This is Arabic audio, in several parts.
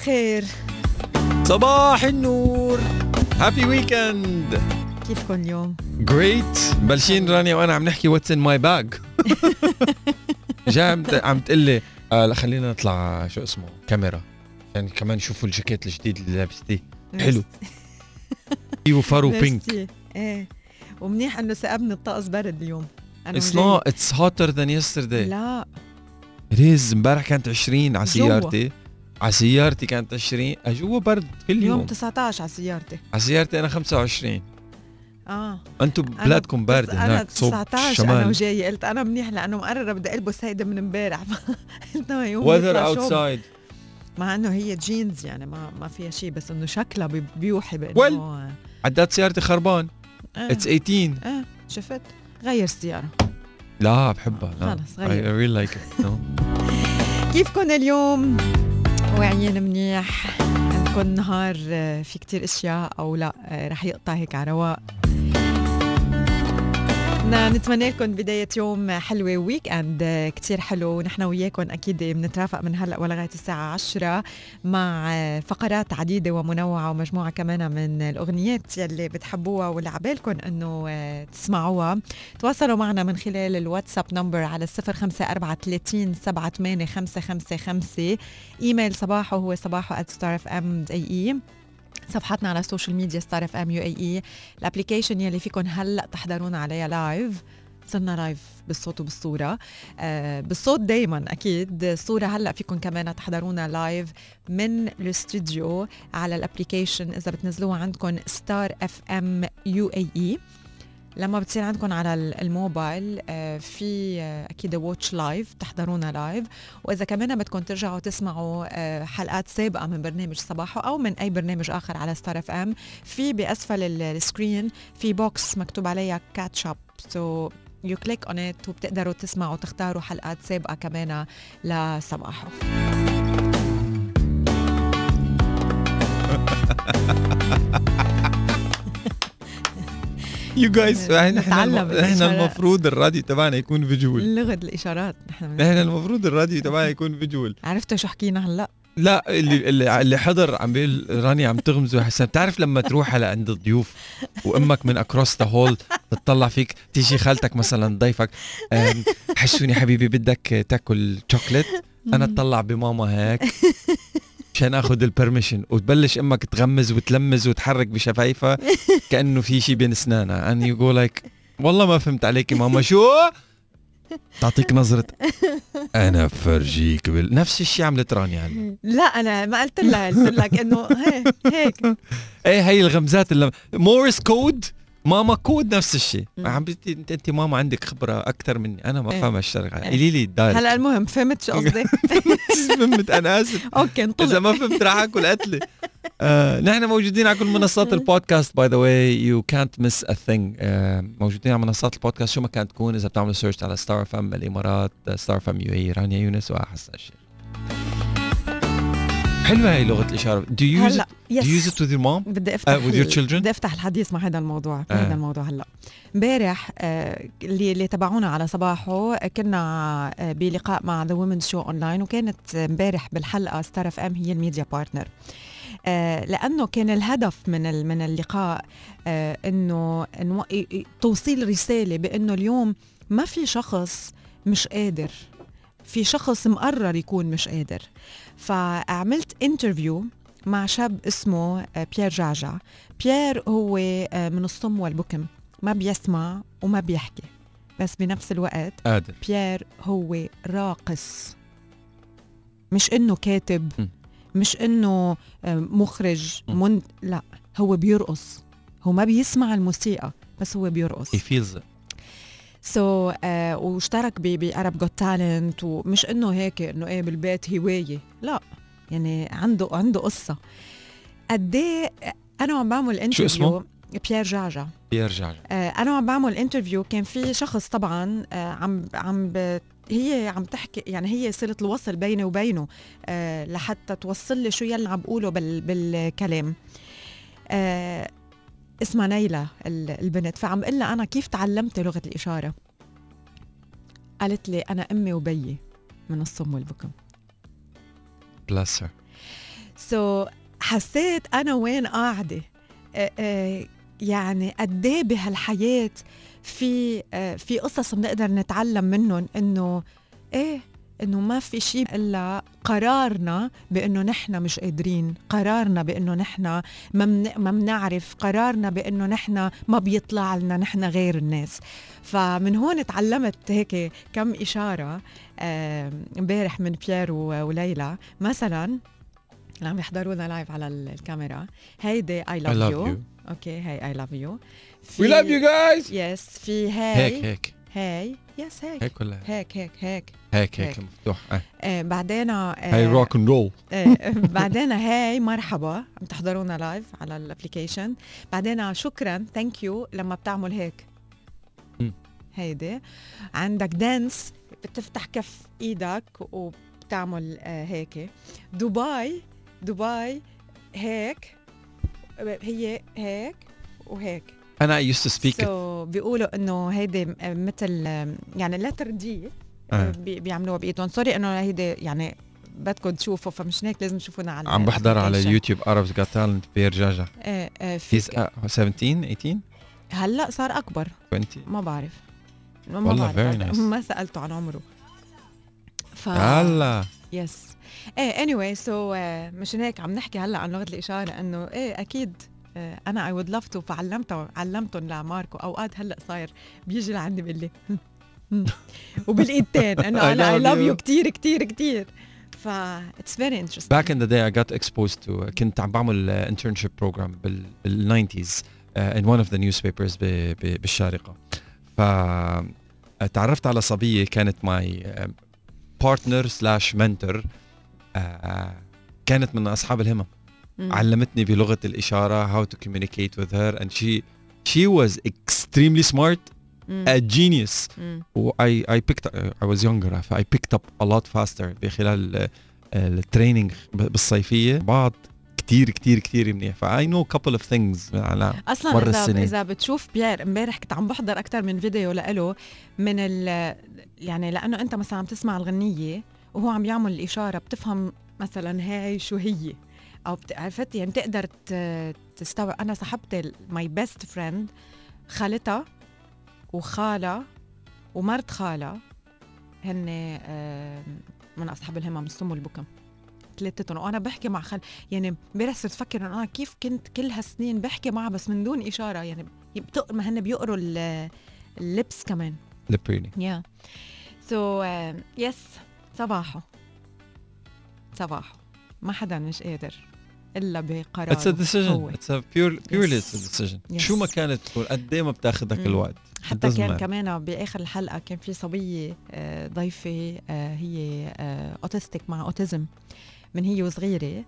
الخير صباح النور. happy weekend كيفكم اليوم؟ great مبلشين رانيا وأنا عم نحكي what's in my bag جاي عم عم تقول لي آه خلينا نطلع شو اسمه كاميرا. عشان كمان يشوفوا الجاكيت الجديد اللي لابستيه حلو. فيه وبينك ميرسي. إيه. ومنيح إنه سأبت الطقس برد اليوم. أنا it's not it's hotter than yesterday لا. ريز امبارح كانت 20 على. سيارتي على سيارتي كانت 20 آه، جوا برد كل اليوم يوم. 19 على سيارتي على سيارتي أنا 25 آه أنتم بلادكم بارد بس أنا هناك صوب 19 أنا وجاي قلت أنا منيح لأنه مقررة بدي ألبس هيدا من امبارح. قلت ما يوم weather. outside مع إنه هي جينز يعني ما ما فيها شيء بس إنه شكلها بي- بيوحي بإنه Well. عداد سيارتي خربان. آه. it's 18 آه. شفت؟ غير السياره لا بحبها. لا. خلص، I غير. really like it. No. كيفكن اليوم؟ واعيين منيح. عندكم نهار آه، في كتير أشياء أو لا آه، رح يقطع هيك على رواق. بدنا نتمنى لكم بداية يوم حلوة weekend كتير حلو. ونحن وياكم أكيد بنترافق من هلأ ولغاية الساعة 10 مع آه، فقرات عديدة ومنوعة ومجموعة كمان من الأغنيات يلي بتحبوها واللي عبالكم إنه آه، تسمعوها. تواصلوا معنا من خلال الواتساب number على 05430 78555 إيميل صباحو هو صباحو at starfm.ae صفحتنا على ال social media Star FM UAE ال application يلي فيكم هلأ تحضرونا عليها live صرنا live بالصوت وبالصورة. آه بالصوت دايما أكيد. الصورة هلأ فيكم كمان تحضرونا live من الاستوديو على ال application إذا بتنزلوها عندكم Star FM UAE لما بتصير عندكم على ال- الموبايل آه، في آه، أكيد watch live تحضرونا live وإذا كمان بدكم ترجعوا تسمعوا آه، حلقات سابقة من برنامج صباحو أو من أي برنامج آخر على Star FM في بأسفل ال- screen في box مكتوب عليها catch up so you click on it وبتقدروا تسمعوا تختاروا حلقات سابقة كمان لصباحو. You guys إحنا إحنا. المفروض الراديو تبعنا يكون visual. لغة الإشارات نحن إحنا المفروض الراديو تبعنا يكون visual. عرفتوا شو حكينا هلا؟ لا اللي اللي, حضر عم بيقول راني عم تغمز وحسن بتعرف لما تروح على عند الضيوف وأمك من across the hall تطلع فيك تيجي خالتك مثلا ضيفك حسوني حبيبي بدك تاكل شوكليت أنا أطلع بماما هيك. مشان اخذ ال permission وتبلش أمك تغمز وتلمز وتحرك بشفايفها كأنه في شيء بين أسنانها. And you go like والله ما فهمت عليكي ماما. شو؟ تعطيك نظرة. أنا بفرجيك بال... نفس الشيء عملت رانيا هلا. لا أنا ما قلت لها قلت لك انه هيك هيك. إيه هي الغمزات اللي morse code ماما كود نفس الشيء. مم. عم بتي انت انت ماما عندك خبرة أكثر مني. أنا ما إيه. فاهم اشتغل إيه. قولي لي ال direct هلا المهم فهمت شو قصدي؟ فهمت أنا آسف. okay إذا انطلق ما فهمت راح أكل قتلة. آه، نحن موجودين على كل منصات البودكاست باي ذا واي يو كانت مس ا ثينج موجودين على منصات البودكاست. شو ما كانت تكون إذا بتعملوا search على ستار اف ام الإمارات Star FM UAE رانيا يونس وحسان الشيخ حلوة هي لغة الإشارة. Do you use it do you use it with your mom? بدي أفتح Uh, with your children? بدي أفتح الحديث مع هذا الموضوع آه. هذا الموضوع هلا. امبارح آه، اللي اللي تابعونا على صباحو آه، كنا آه، بلقاء مع The Woman Show online وكانت امبارح بالحلقة ستار اف ام هي ال media partner آه، لأنه كان الهدف من من اللقاء آه، إنه توصيل رسالة بإنه اليوم ما في شخص مش قادر في شخص مقرر يكون مش قادر. فعملت انترفيو مع شاب اسمه بيير جعجع بيير هو آه، من الصم والبكم. ما بيسمع وما بيحكي. بس بنفس الوقت قادر. بيير هو راقص. مش إنه كاتب. مش إنه آه، مخرج. من لا. هو بيرقص. هو ما بيسمع الموسيقى بس هو بيرقص. He feels it. so so, uh, واشترك ب Arabs Got Talent ومش إنه هيك إنه إيه بالبيت هواية لا يعني عنده عنده قصة قد إيه أنا وعم بعمل interview اسمه؟ بيير جعجع بيير جعجع آه، أنا وعم بعمل interview كان في شخص طبعا آه، عم عم. هي عم تحكي يعني هي صلة الوصل بيني وبينه آه، لحتى توصل لي شو يلي عم بقوله بال... بالكلام آه، اسمها نيلة ال- البنت. فعم قلها أنا كيف تعلمت لغة الإشارة؟ قالت لي أنا أمي وبيي من الصم والبكم. Her. سو so, حسيت أنا وين قاعدة؟ آه، آه، يعني قد إيه بهالحياة في آه، في قصص بنقدر نتعلم منهم إنه إيه إنه ما في شيء إلا قرارنا بإنه نحن مش قادرين قرارنا بإنه نحن ما من- ما بنعرف قرارنا بإنه نحن ما بيطلع لنا نحن غير الناس. فمن هون تعلمت هيك كم إشارة امبارح من بيير وليلى. مثلا اللي عم يحضرونا لايف على ال- الكاميرا. هيدي I love you okay هي I love you we love you guys! yes في هاي هيك هيك. هاي yes هيك هيك ولا هيك هيك هيك هيك هيك. مفتوح آه. آه بعدين آه هاي rock and roll آه بعدين هاي مرحبا. عم تحضرونا live على ال application بعدين شكرا. thank you لما بتعمل هيك. هيدي. عندك dance بتفتح كف إيدك وبتعمل آه هيك. دبي. دبي. هيك. هي هيك وهيك. أنا I used to speak it. so بيقولوا إنه هيدي مثل يعني letter D آه. بي- بيعملوها بإيدهم. sorry إنه هيدي يعني بدكم تشوفوا فمش هيك لازم تشوفونا على عم بحضر على. اليوتيوب Arabs Got Talent بيير جعجع آه آه في He's uh, 17 18 هلأ صار أكبر. 20 ما بعرف. ما والله بعرف. nice. ما سألته عن عمره. ف هلأ. yes إيه anyway so so, uh, مشان هيك عم نحكي هلأ عن لغة الإشارة إنه إيه أكيد أنا I would love to فعلمته علمتهم لماركو. أوقات هلأ صاير بيجي لعندي بيقول لي وبالايدتين إنه أنا I love. you كثير كثير كثير ف it's very interesting back in the day I got exposed to كنت عم بعمل uh, internship program بال, بال 90s uh, in one of the newspapers ب, ب, بالشارقة. ف تعرفت على صبية كانت partner slash mentor uh, كانت من أصحاب الهمم. علمتني بلغة الإشارة how to communicate with her and she she was extremely smart a genius. و I, I picked I was younger I picked up a lot faster بخلال التريننج بالصيفية. بعض كتير كتير كتير منيح. ف I know couple of things على أصلا مر إذا السنة. إذا بتشوف بيير إمبارح كنت عم بحضر أكثر من فيديو لإله من ال يعني لأنه أنت مثلا عم تسمع الغنية وهو عم يعمل الإشارة بتفهم مثلا هاي شو هي. أو بت- عرفت؟ يعني بتقدر ت- تستوعب. أنا صاحبتي my best friend خالتها وخالها ومرت خالها هن من أصحاب الهمم السم والبكم. ثلاثتهم وأنا بحكي مع خال يعني امبارح صرت أفكر إنه أنا كيف كنت كل هالسنين بحكي معها بس من دون إشارة. يعني بتق... ما هن بيقروا ال- ال lips كمان. Reading. yeah so yes صباحو صباحو ما حدا مش قادر. إلا pure purely Yes. it's a decision Yes. شو ما كانت تكون قد إيه ما بتاخذك. الوقت حتى كان matter. كمان بآخر الحلقة كان في صبية آه، ضيفة آه، هي autistic مع autism من هي وصغيرة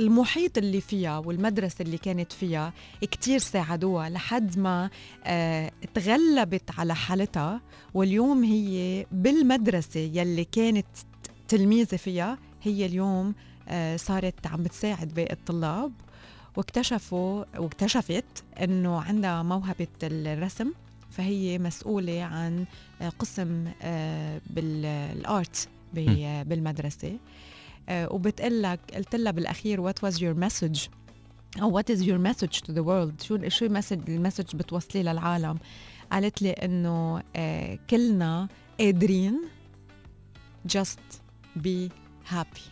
المحيط اللي فيها والمدرسة اللي كانت فيها كتير ساعدوها لحد ما آه، تغلبت على حالتها واليوم هي بالمدرسة يلي كانت تلميذة فيها هي اليوم آه، صارت عم بتساعد باقي الطلاب واكتشفوا واكتشفت إنه عندها موهبة الرسم فهي مسؤولة عن آه، قسم آه، بال art بالمدرسة. آه، وبتقول لك قلت لها بالأخير what was your message أو what is your message to the world شو شو ال message ال message بتوصلي للعالم؟ قالت لي إنه آه، كلنا قادرين just be happy.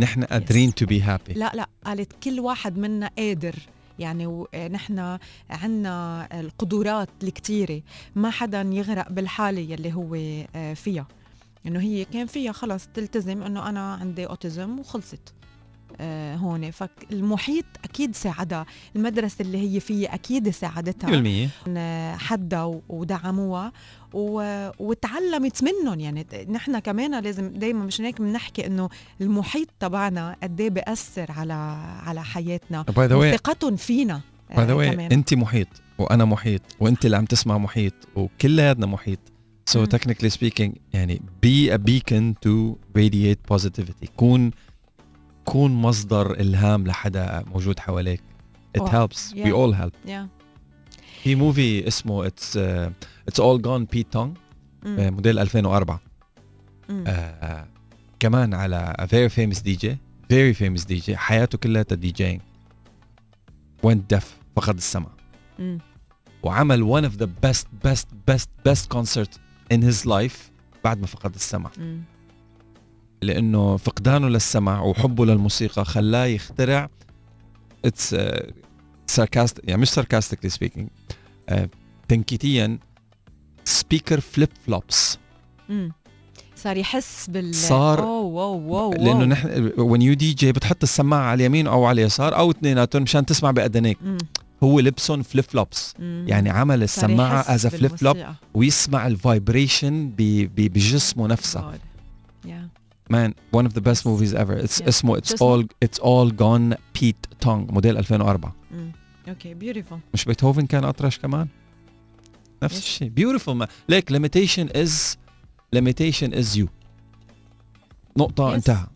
نحن قادرين to be happy. لا لا قالت كل واحد منا قادر. يعني نحن عنا القدرات الكتيرة. ما حدا يغرق بالحالة يلي هو آه، فيها. إنه هي كان فيها خلص تلتزم إنه أنا عندي اوتيزم وخلصت. هون. فالمحيط أكيد ساعدها. المدرسة اللي هي فيها أكيد ساعدتها. 100% إن حدا و- ودعموها. و... وتعلمت منهم. يعني نحن كمان لازم دايما مش هيك بنحكي إنه المحيط تبعنا قد إيه بيأثر على على حياتنا. ذا وثقتهم فينا. آه، by the way كمان. انت محيط وأنا محيط وأنت اللي عم تسمع محيط وكلياتنا محيط. So مم. technically speaking يعني be a beacon to radiate positivity. كون كون مصدر الهام لحدا موجود حواليك it Oh, helps we yeah. all help yeah في movie اسمه it's uh, it's all gone Pete Tong مم. آه، موديل 2004 مم. آه، كمان على a very famous DJ very famous DJ حياته كلها DJing went deaf فقد السمع مم. وعمل one of the best best best best concert in his life بعد ما فقد السمع مم. لأنه فقدانه للسمع وحبه للموسيقى خلاه يخترع it's sarcast يعني مش sarcastically speaking uh, تنكيتيا speaker flip flops. صار يحس بال صار- oh wow wow لأنه نحن when you DJ بتحط السماعة على اليمين أو على اليسار أو اثنيناتهم مشان تسمع بأذنيك. هو لبسهم flip flops. يعني عمل السماعة as flip flop. ويسمع ال vibration بجسمه نفسه God. Yeah. Man one of the best movies ever it's Yeah. اسمه it's Just- all it's all gone Pete Tong موديل 2004 مم. okay beautiful مش بيتهوفن كان اطرش كمان نفس. الشيء beautiful ما ليك limitation is limitation is you نقطة Yes. انتهى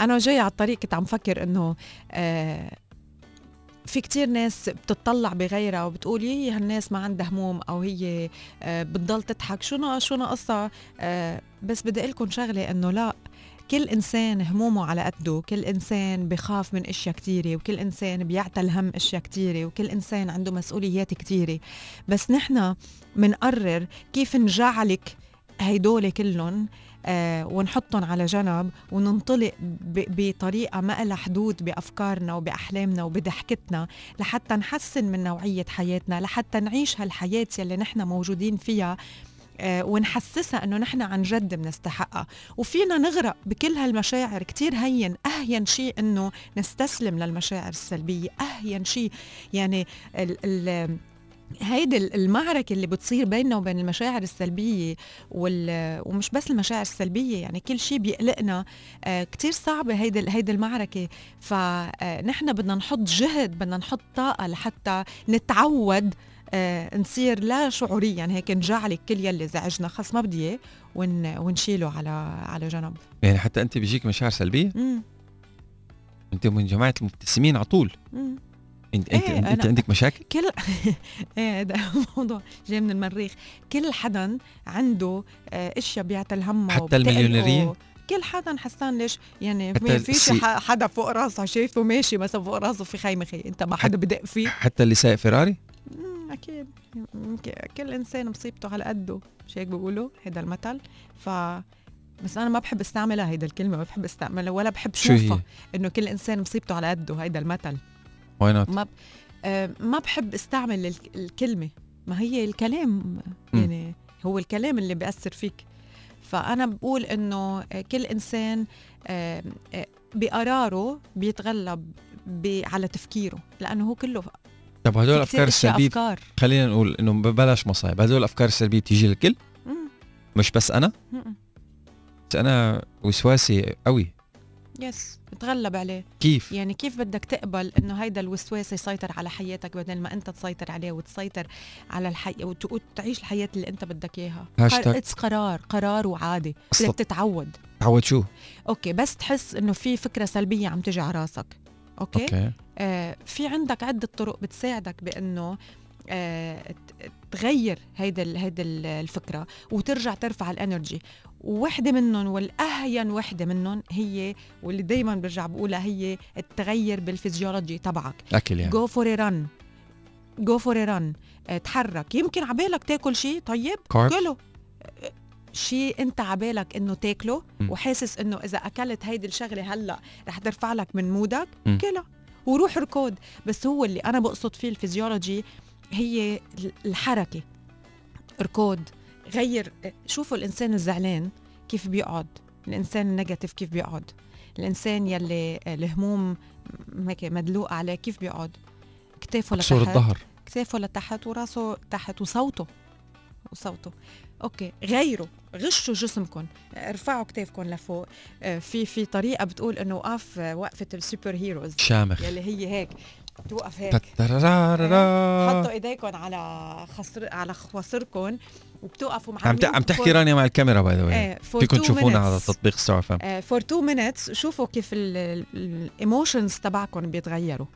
أنا جاي على الطريق كنت عم فكر انه آه في كتير ناس بتطلع بغيرها وبتقول يي هالناس ما عندها هموم أو هي آه بتضل تضحك. شو شو ناقصها آه بس بدي أقول لكم شغلة إنه لا كل إنسان همومه على قده. كل إنسان بخاف من أشياء كتيرة وكل إنسان بيعتل هم أشياء كتيرة وكل إنسان عنده مسؤوليات كتيرة. بس نحن منقرر كيف نجعلك هيدول كلهم. ونحطهم على جنب وننطلق بطريقة ما لها حدود بأفكارنا وبأحلامنا وبضحكتنا لحتى نحسن من نوعية حياتنا لحتى نعيش هالحياة يلي نحن موجودين فيها آه، ونحسسها إنه نحن عن جد بنستحقها. وفينا نغرق بكل هالمشاعر كتير هين أهين شيء إنه نستسلم للمشاعر السلبية أهين شيء يعني ال ال هيدي المعركة اللي بتصير بيننا وبين المشاعر السلبية وال... ومش بس المشاعر السلبية يعني كل شيء بيقلقنا آه كتير صعبة هيدي هيدي المعركة. فنحن بدنا نحط جهد بدنا نحط طاقة لحتى نتعود آه نصير لا شعوريا هيك نجعلك كل يلي زعجنا خلص ما بدي إياه ون... ونشيله على على جنب. يعني حتى أنت بيجيك مشاعر سلبية؟ مم. انت من جماعة المبتسمين على طول. مم. انت انت, إيه، انت عندك مشاكل؟ كل إيه هذا موضوع جاي من المريخ. كل حدا عنده آه، إشياء بيعتل همه حتى وبتقلقه. المليونيرية؟ كل حدا حسان ليش؟ يعني ما في ح- حدا فوق راسه شايفه ماشي مثلا فوق راسه في خيمة خي انت ما حدا بدق فيه. حتى اللي سايق فيراري؟ أكيد. كل إنسان مصيبته على قده. مش هيك بيقولوا؟ هيدا المثل. ف بس أنا ما بحب أستعملها هيدا الكلمة ما بحب أستعملها ولا بحب؟ شوفها إنه كل إنسان مصيبته على قده هيدا المثل. why not ما ب... آه ما بحب استعمل ال- الكلمة. ما هي الكلام م. يعني هو الكلام اللي بيأثر فيك. فأنا بقول إنه كل إنسان آه، آه، بقراره بيتغلب. على تفكيره لأنه هو كله طب هدول أشياء السلبية أفكار. خلينا نقول إنه ببلاش مصايب. هدول الافكار السلبية بتيجي للكل؟ مش بس أنا؟ مم، بس أنا وسواسي قوي. yes بتغلب عليه. كيف؟ يعني كيف بدك تقبل إنه هيدا الوسواس يسيطر على حياتك بدل ما أنت تسيطر عليه وتسيطر على الحياة وت- وتعيش الحياة اللي أنت بدك إياها. it's قرار قرار وعادي. بدك تتعود. تعود شو؟ okay بس تحس إنه في فكرة سلبية عم تجي على راسك. okay, okay. okay آه في عندك عدة طرق بتساعدك بإنه آه تغير هيدا هيدا ال- الفكرة وترجع ترفع ال energy. ووحده منهم والأهين وحدة منهم هي واللي دائما برجع بقولها هي التغير بالفيزيولوجي تبعك. أكل يعني. go for run go for run تحرك. يمكن عبالك تاكل شيء طيب كله. شيء أنت عبالك إنه تاكله م. وحاسس إنه إذا أكلت هيدي الشغلة هلأ رح ترفع لك من mood ك م. كلها وروح ركض بس هو اللي أنا بقصد فيه الفيزيولوجي هي ال- الحركة. ركض غير شوفوا الإنسان الزعلان كيف بيقعد. الإنسان ال negative كيف بيقعد. الإنسان يلي الهموم هيك مدلوقة عليه كيف بيقعد؟ كتافه لتحت. الظهر. كتافه لتحت وراسه تحت وصوته. وصوته. okay. غيروا. غشوا جسمكم ارفعوا كتافكم لفوق. آه، في في طريقة بتقول إنه وقف آه، وقفة ال super heroes. شامخ. يلي هي هيك. توقف هيك. حطوا. ايديكم على خصر على خواصركم وبتوقفوا مع عم عم تحكي رانيا مع الكاميرا باي ذا for فيكم تشوفونا على. تطبيق ستار أف أم for two minutes شوفوا كيف ال emotions تبعكم بيتغيروا.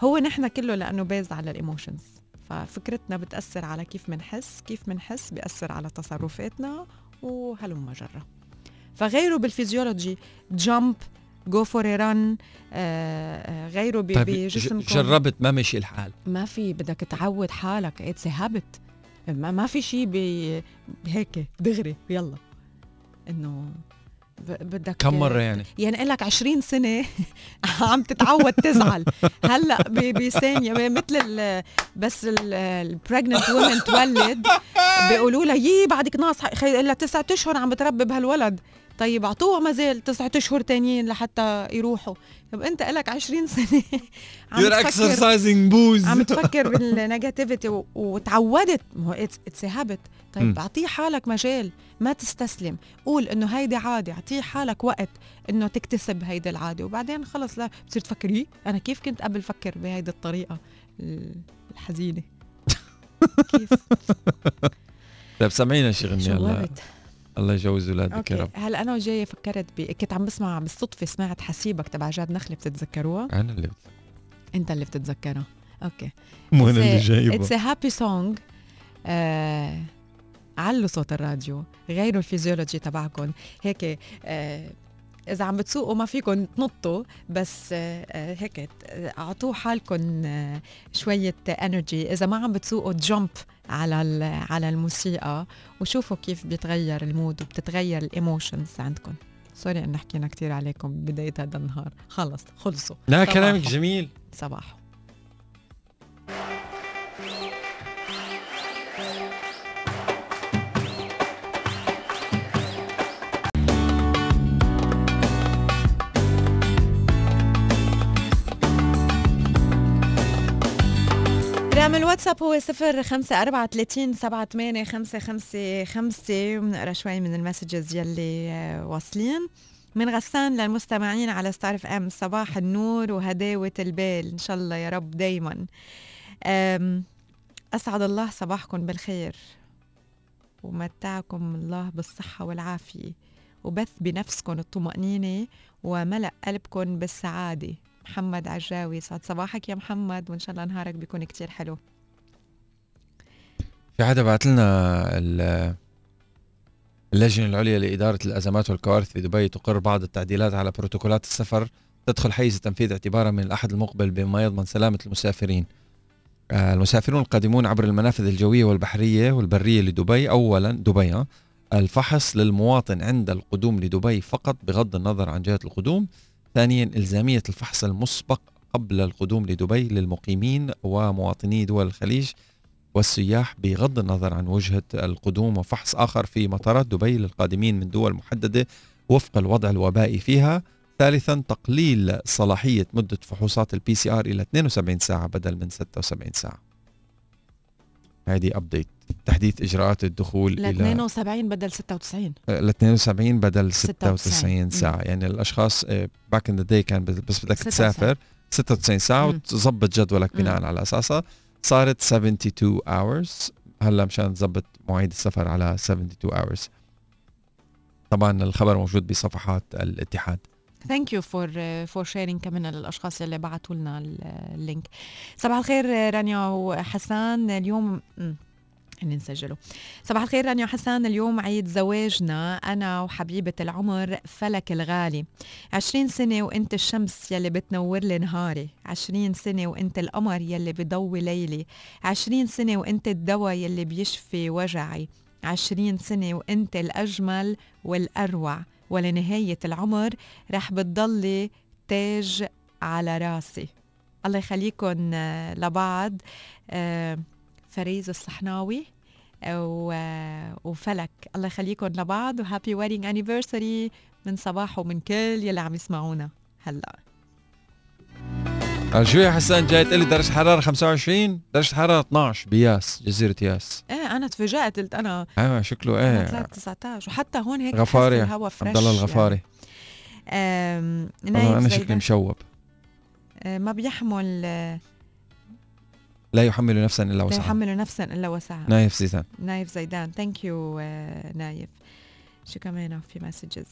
هو نحن كله لأنه based على ال emotions ففكرتنا بتأثر على كيف بنحس كيف بنحس بيأثر على تصرفاتنا وهلم جرة فغيره بال physiology jump go for run غيره طيب بجسمكم. جربت ما مشي الحال؟ ما في بدك تعود حالك. it's habit ما, ما في شيء هيك دغري يلا. إنه بدك كم مرة يعني؟ يعني لك 20 سنة عم تتعود تزعل. هلأ ب- بثانية مثل ال- بس ال pregnant woman تولد بيقولوا لها يي بعدك ناقص خي لها تسعة أشهر عم بتربي بهالولد. طيب اعطوها ما زال تسعة أشهر تانيين لحتى يروحوا. طب أنت لك 20 سنة. عم You're تفكر exercising booze. عم تفكر بال negativity وتعودت. ما هو it's habit. طيب أعطيه حالك مجال ما تستسلم. قول إنه هيدي عادي أعطيه حالك وقت إنه تكتسب هيدي العادة. وبعدين خلص لا بتصير تفكر "يي، أنا كيف كنت قبل فكر بهيدي الطريقة ال- الحزينة؟ كيف؟ طيب سمعينا شي غنية هلا الله يجوز اولادك يا رب. هلا أنا وجاية فكرت ب... كنت عم بسمع بالصدفة سمعت حسيبك تبع جاد نخله بتتذكروها أنا اللي أنت اللي بتتذكرها أوكي. مو أنا اللي جايبه. it's happy song علوا صوت الراديو. غيروا الفيزيولوجي تبعكم هيك آه إذا عم بتسوقوا ما فيكم تنطوا بس آه آه، هيك ت- اعطوا حالكم آه شوية energy إذا ما عم بتسوقوا jump على على الموسيقى وشوفوا كيف بيتغير ال mood وبتتغير ال emotions عندكم. sorry إن حكينا كثير عليكم ببدايه هذا النهار. خلص خلصوا. لا صباحو. كلامك جميل. صباح رقم الواتساب هو صفر خمسة أربعة ثلاثين سبعة ثمانية خمسة خمسة خمسة. وبنقرا شوي من ال messages يلي آه، واصلين. من غسان للمستمعين على ستار اف ام صباح النور وهداوة البال. إن شاء الله يا رب دايما. أم، أسعد الله صباحكم بالخير. ومتعكم الله بالصحة والعافية. وبث بنفسكم الطمأنينة وملأ قلبكم بالسعادة. محمد عجاوي. سعد صباحك يا محمد وإن شاء الله نهارك بيكون كتير حلو. في حدا بعت لنا ال- اللجنة العليا لإدارة الأزمات والكوارث في دبي تقر بعض التعديلات على بروتوكولات السفر تدخل حيز التنفيذ اعتبارا من الأحد المقبل بما يضمن سلامة المسافرين. آه، المسافرون القادمون عبر المنافذ الجوية والبحرية والبرية لدبي. أولا دبي آه، الفحص للمواطن عند القدوم لدبي فقط بغض النظر عن جهة القدوم. ثانيا إلزامية الفحص المسبق قبل القدوم لدبي للمقيمين ومواطني دول الخليج والسياح بغض النظر عن وجهة القدوم وفحص آخر في مطارات دبي للقادمين من دول محددة وفق الوضع الوبائي فيها. ثالثا تقليل صلاحية مدة فحوصات ال PCR إلى 72 ساعة بدل من 76 ساعة. هذه update تحديث إجراءات الدخول ل إلى 72 بدل 96 ل 72 بدل 96 96 ساعة. يعني الأشخاص back in the day كان بس بدك 96 تسافر 96 ساعة مم. وتظبط جدولك بناء. على أساسها. صارت 72 hours. هلأ مشان تظبط مواعيد السفر على 72 hours. طبعا الخبر موجود بصفحات الاتحاد. thank you for for sharing كمان للاشخاص اللي بعثوا لنا ال- link ال صباح الخير آه، رانيا وحسان. اليوم هني نسجله. صباح الخير رانيا وحسان اليوم عيد زواجنا. أنا وحبيبة العمر فلك الغالي. عشرين سنة وإنت الشمس يلي بتنور لي نهاري. عشرين سنة وإنت القمر يلي بضوي ليلي. عشرين سنة وإنت الدواء يلي بيشفي وجعي. عشرين سنة وإنت الأجمل والأروع. ولنهاية العمر رح بتضلي تاج على راسي. الله يخليكم آه، لبعض. آه، فريز الصحناوي و- وفلك. الله يخليكم لبعض و happy wedding anniversary من صباح ومن كل يلي عم يسمعونا هلا. شو يا حسان جاي تقول لي درجة حرارة 25 درجة حرارة 12 بياس جزيرة ياس. إيه أنا تفاجأت قلت أنا أيوه شكله إيه. طلعت 19 وحتى هون هيك غفاري بحس الهوا fresh عبد الله الغفاري. يعني. آم، والله أنا شكلي مشوب. آه، ما بيحمل آه، لا يحمل نفسا إلا لا وسعها. يحمل نفسا إلا وسعها. نايف زيدان. نايف زيدان. thank you نايف. شو كمان في messages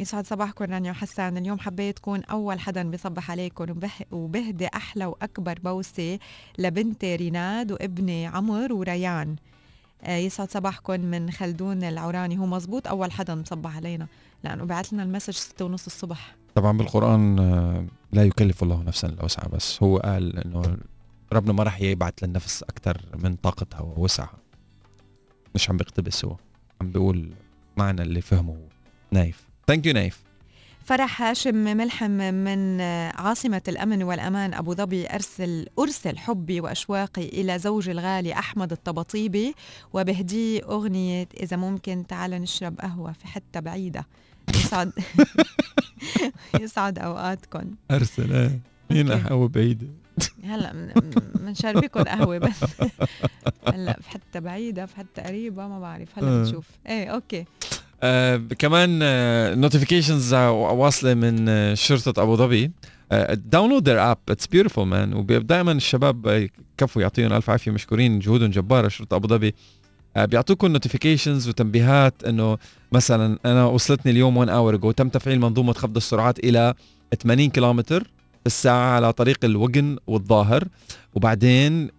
يسعد صباحكم رانيا وحسان. اليوم حبيت كون أول حدا بيصبح عليكم وبه- وبهدي أحلى وأكبر بوسة لبنتي ريناد وابني عمر وريان. آه، يسعد صباحكم من خلدون العوراني. هو مزبوط أول حدا مصبح علينا. لأنه بعث لنا ال message ستة ونص الصبح. طبعا بالقرآن آه، لا يكلف الله نفسا إلا وسعها بس هو قال إنه ربنا ما راح يبعث للنفس أكثر من طاقتها ووسعها. مش عم بيقتبس هو عم بيقول معنى اللي فهمه هو نايف. thank you نايف. فرح هاشم ملحم من عاصمة الأمن والأمان أبو ظبي أرسل أرسل حبي وأشواقي إلى زوجي الغالي أحمد الطبطيبي وبهديه أغنية إذا ممكن تعال نشرب قهوة في حتة بعيدة. يسعد يسعد أوقاتكم أرسل إيه مين okay. قهوة بعيدة؟ هلا بنشربكم قهوة بس. هلا في حتة بعيدة في حتة قريبة ما بعرف. هلا آه. بنشوف إيه okay. آه كمان notifications واصلة من آه، شرطة أبو ظبي. download their app it's beautiful man ودائما الشباب آه، كفوا يعطيهم ألف عافية مشكورين جهودهم جبارة شرطة أبو ظبي. آه، بيعطوكم notifications وتنبيهات إنه مثلا أنا وصلتني اليوم 1 hour ago تم تفعيل منظومة خفض السرعات إلى 80 كيلومتر. في الساعة على طريق الوجن والظاهر وبعدين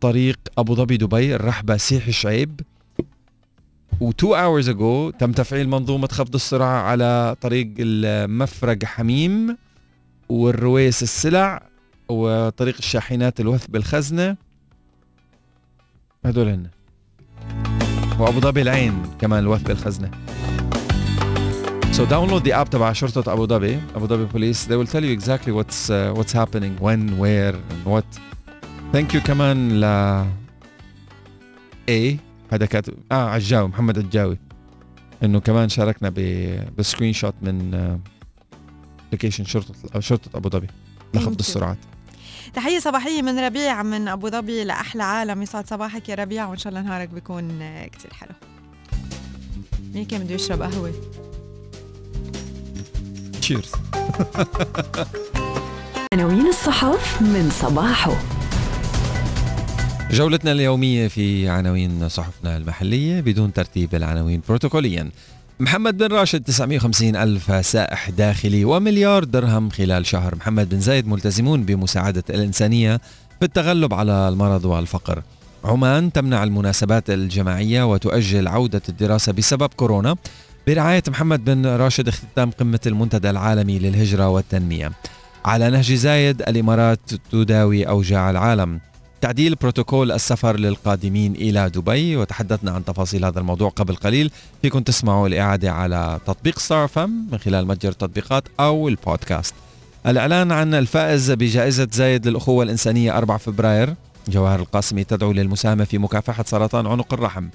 طريق أبو ظبي دبي الرحبة سيح شعيب. و2 hours ago تم تفعيل منظومة خفض السرعة على طريق المفرق حميم والرويس السلع وطريق الشاحنات الوثب بالخزنة. هدول هن. وأبو ظبي العين كمان الوثب بالخزنة. So download the app تبع شرطة أبو ظبي أبو ظبي بوليس they will tell you exactly what's uh, what's happening when where and what. Thank you كمان ل A. هذا كاتب آه عجاوي محمد عجاوي إنه كمان شاركنا ب ب screenshot من application شرطه أو شرطة أبو ظبي لخفض. السرعات. تحية صباحية من ربيع من أبو ظبي لأحلى عالم. يسعد صباحك يا ربيع وإن شاء الله نهارك بيكون آه، كتير حلو. مين كان بده يشرب قهوة؟ cheers عناوين الصحف من صباحه. جولتنا اليومية في عناوين صحفنا المحلية بدون ترتيب العناوين بروتوكوليا. محمد بن راشد 950 ألف سائح داخلي ومليار درهم خلال شهر. محمد بن زايد ملتزمون بمساعدة الإنسانية في التغلب على المرض والفقر. عمان تمنع المناسبات الجماعية وتؤجل عودة الدراسة بسبب كورونا. برعاية محمد بن راشد اختتام قمة المنتدى العالمي للهجرة والتنمية. على نهج زايد الإمارات تداوي أوجاع العالم. تعديل بروتوكول السفر للقادمين إلى دبي. وتحدثنا عن تفاصيل هذا الموضوع قبل قليل. فيكم تسمعوا الإعادة على تطبيق ستار فم من خلال متجر التطبيقات أو البودكاست. الإعلان عن الفائز بجائزة زايد للأخوة الإنسانية 4 فبراير. جواهر القاسمي تدعو للمساهمة في مكافحة سرطان عنق الرحم.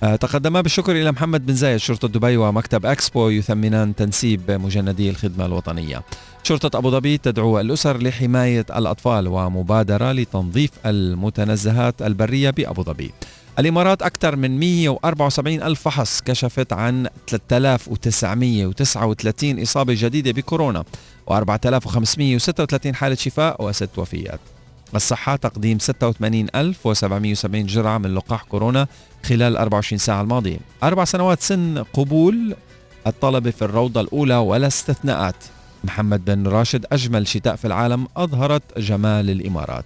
تقدما بالشكر إلى محمد بن زايد شرطة دبي ومكتب أكسبو يثمنان تنسيب مجندي الخدمة الوطنية. شرطة أبو ظبي تدعو الأسر لحماية الأطفال ومبادرة لتنظيف المتنزهات البرية بأبو ظبي. الإمارات أكثر من 174 ألف فحص كشفت عن 3939 إصابة جديدة بكورونا و4536 حالة شفاء وست وفيات. الصحة تقديم 86770 جرعة من لقاح كورونا خلال 24 ساعة الماضية. أربع سنوات سن قبول الطلبة في الروضة الأولى ولا استثناءات. محمد بن راشد أجمل شتاء في العالم أظهرت جمال الإمارات.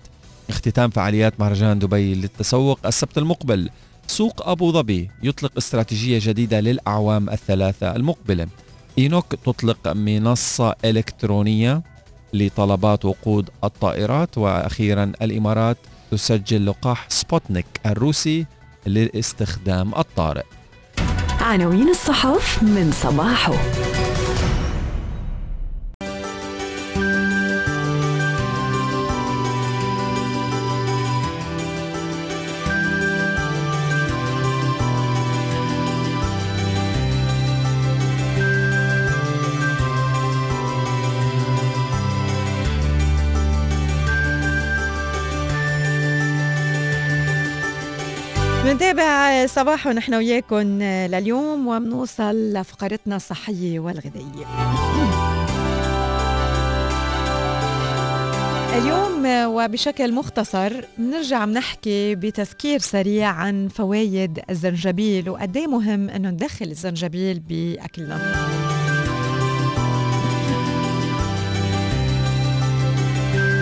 اختتام فعاليات مهرجان دبي للتسوق السبت المقبل. سوق أبو ظبي يطلق استراتيجية جديدة للأعوام الثلاثة المقبلة. إينوك تطلق منصة إلكترونية. لطلبات وقود الطائرات وأخيرا الإمارات تسجل لقاح سبوتنيك الروسي للاستخدام الطارئ. عناوين الصحف من صباحه. بنتابع صباح ونحن وياكم لليوم وبنوصل لفقرتنا الصحية والغذائية. اليوم وبشكل مختصر بنرجع بنحكي بتذكير سريع عن فوائد الزنجبيل وقد إيه مهم إنه ندخل الزنجبيل بأكلنا.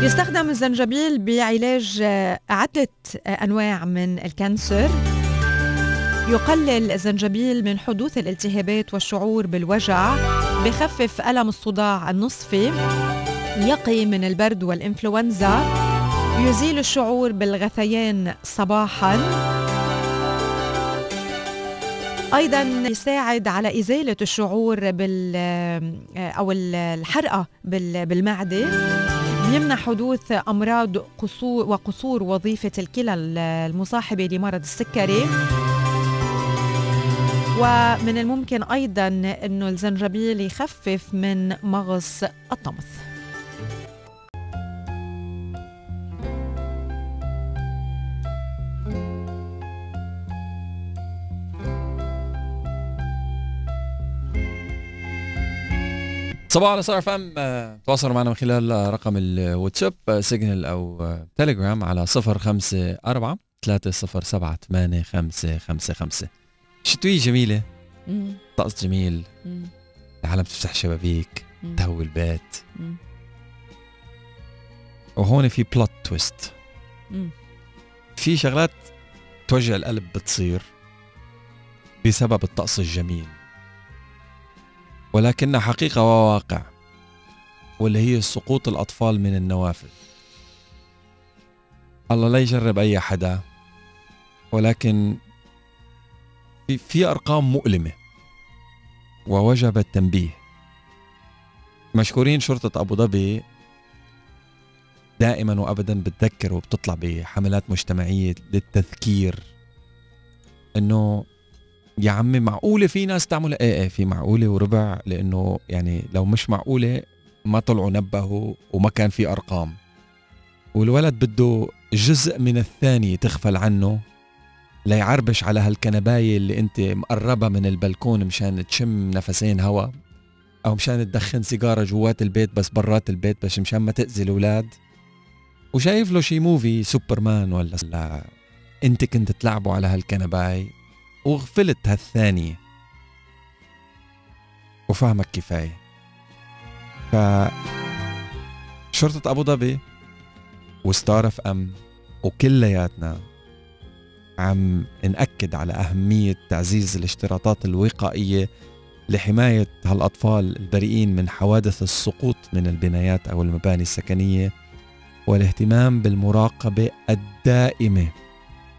يستخدم الزنجبيل بعلاج عدة أنواع من الكانسر. يقلل الزنجبيل من حدوث الالتهابات والشعور بالوجع بخفف ألم الصداع النصفي يقي من البرد والإنفلونزا يزيل الشعور بالغثيان صباحاً. أيضا يساعد على إزالة الشعور بال أو الحرقة بالمعدة. يمنع حدوث أمراض قصور وقصور وظيفة الكلى المصاحبة لمرض السكري. ومن الممكن أيضا إنه الزنجبيل يخفف من مغص الطمث. صباحو على ستار أف إم تواصلوا معنا من خلال رقم الواتساب سيجنال أو تليجرام على 054 307 8555 شتوية جميلة. طقس جميل. العالم تفتح شبابيك. تهوي البيت. وهون في plot twist في شغلات توجع القلب بتصير بسبب الطقس الجميل. ولكنها حقيقة وواقع واللي هي سقوط الأطفال من النوافذ. الله لا يجرب أي حدا ولكن في, في أرقام مؤلمة. ووجب التنبيه. مشكورين شرطة أبو ظبي دائما وأبدا بتذكر وبتطلع بحملات مجتمعية للتذكير إنه يا عمي معقولة في ناس تعمل إيه؟ إيه في معقولة وربع لأنه يعني لو مش معقولة ما طلعوا نبهوا وما كان في أرقام. والولد بده جزء من الثانية تغفل عنه. ليعربش على هالكنباية اللي انت مقربة من البلكون مشان تشم نفسين هوا أو مشان تدخن سيجارة جوات البيت بس برات البيت بس مشان ما تأذي الأولاد. وشايف له شي موفي سوبرمان ولا لا؟ انت كنت تلعبوا على هالكنباي وغفلت هالثانية. وفهمك كفاية. ف شرطة أبو ظبي وستار أف أم وكلياتنا عم نأكد على أهمية تعزيز الاشتراطات الوقائية لحماية هالأطفال البريئين من حوادث السقوط من البنايات أو المباني السكنية والاهتمام بالمراقبة الدائمة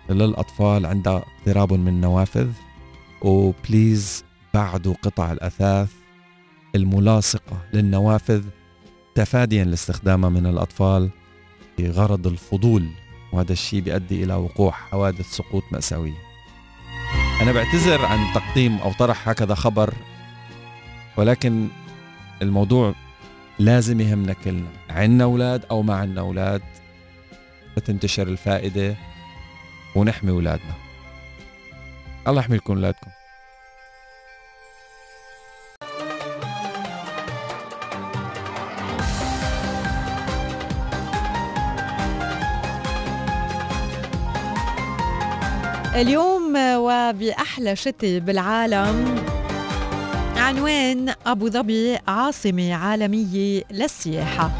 للأطفال عندها اقتراب من النوافذ وبليز بعدوا قطع الأثاث الملاصقة للنوافذ تفاديا لاستخدامها من الأطفال بغرض الفضول وهذا الشيء بيؤدي إلى وقوع حوادث سقوط مأساوية. أنا بعتذر عن تقديم أو طرح هكذا خبر ولكن الموضوع لازم يهمنا كلنا عنا أولاد أو ما عنا أولاد. تنتشر الفائدة ونحمي أولادنا. الله يحميكم أولادكم. اليوم وبأحلى شتي بالعالم. عنوان أبو ظبي عاصمة عالمية للسياحة.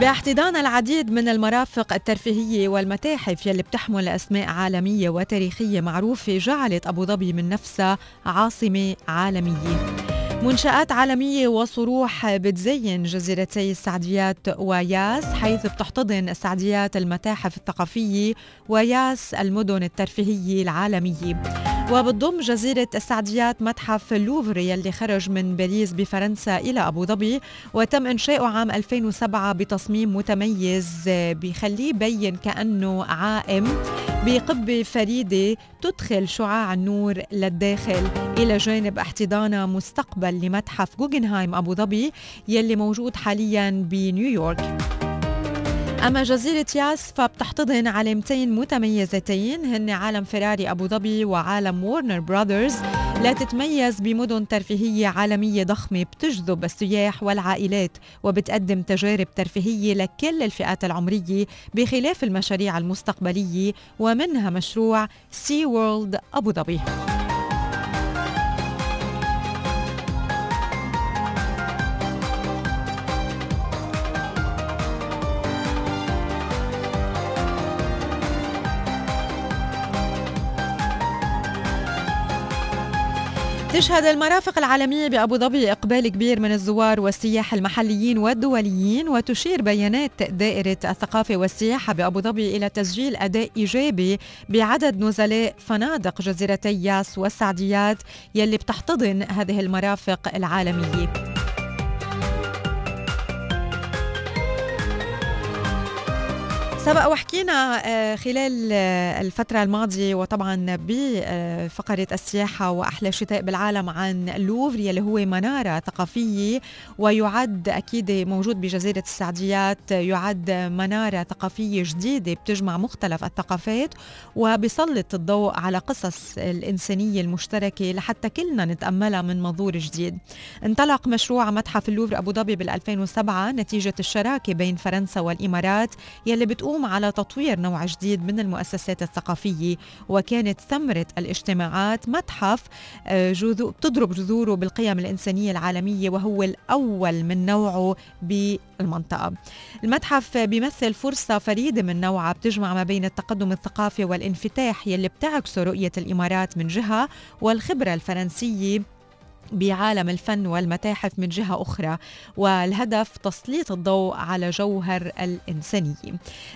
باحتضان العديد من المرافق الترفيهية والمتاحف يلي بتحمل أسماء عالمية وتاريخية معروفة جعلت أبو ظبي من نفسها عاصمة عالمية. منشآت عالمية وصروح بتزين جزيرتي السعديات وياس حيث بتحتضن السعديات المتاحف الثقافية وياس المدن الترفيهية العالمية. وبتضم جزيرة السعديات متحف اللوفر يلي خرج من باريس بفرنسا إلى أبو ظبي وتم إنشاؤه عام 2007 بتصميم متميز بيخليه يبين كأنه عائم. بقبة فريدة تدخل شعاع النور للداخل. إلى جانب احتضانها مستقبل لمتحف جوجنهايم أبو ظبي يلي موجود حاليا بنيويورك. أما جزيرة ياس فبتحتضن علامتين متميزتين هن عالم فيراري أبو ظبي وعالم وورنر براذرز لا تتميز بمدن ترفيهية عالمية ضخمة بتجذب السياح والعائلات وبتقدم تجارب ترفيهية لكل الفئات العمرية بخلاف المشاريع المستقبلية ومنها مشروع سي وورلد أبو ظبي. تشهد المرافق العالمية بأبو ظبي إقبال كبير من الزوار والسياح المحليين والدوليين وتشير بيانات دائرة الثقافة والسياحة بأبو ظبي إلى تسجيل أداء إيجابي بعدد نزلاء فنادق جزيرتي ياس والسعديات يلي بتحتضن هذه المرافق العالمية. سبق وحكينا آه، خلال آه، الفترة الماضية وطبعا بفقرة السياحة وأحلى شتاء بالعالم عن لوفر يلي هو منارة ثقافية ويعد أكيد موجود بجزيرة السعديات يعد منارة ثقافية جديدة بتجمع مختلف الثقافات وبيسلط الضوء على قصص الإنسانية المشتركة لحتى كلنا نتأملها من منظور جديد. انطلق مشروع متحف اللوفر أبو ظبي بال 2007 نتيجة الشراكة بين فرنسا والإمارات يلي بتقوم تقوم على تطوير نوع جديد من المؤسسات الثقافية وكانت ثمرة الاجتماعات متحف آه، بتضرب جذوره بالقيم الإنسانية العالمية وهو الأول من نوعه بالمنطقة. المتحف بيمثل فرصة فريدة من نوعها بتجمع ما بين التقدم الثقافي والانفتاح يلي بتعكسه رؤية الإمارات من جهة والخبرة الفرنسية بعالم الفن والمتاحف من جهة أخرى والهدف تسليط الضوء على جوهر الإنسانية.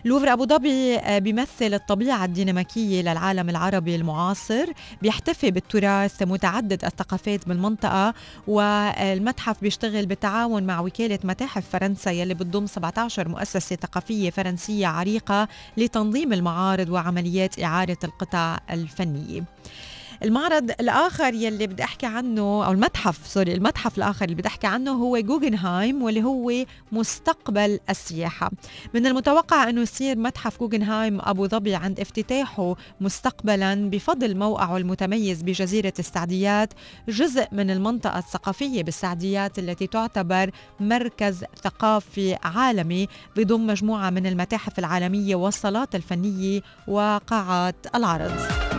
لوفر أبو ظبي آه، بيمثل الطبيعة الديناميكية للعالم العربي المعاصر بيحتفي بالتراث متعدد الثقافات بالمنطقة والمتحف بيشتغل بالتعاون مع وكالة متاحف فرنسا يلي بتضم 17 مؤسسة ثقافية فرنسية عريقة لتنظيم المعارض وعمليات إعادة القطع الفنية المعرض الآخر يلي بدي أحكي عنه أو المتحف سوري المتحف الآخر اللي بدي أحكي عنه هو جوجنهايم واللي هو مستقبل السياحة. من المتوقع أنه يصير متحف جوجنهايم أبو ظبي عند افتتاحه مستقبلا بفضل موقعه المتميز بجزيرة السعديات جزء من المنطقة الثقافية بالسعديات التي تعتبر مركز ثقافي عالمي بضم مجموعة من المتاحف العالمية والصالات الفنية وقاعات العرض.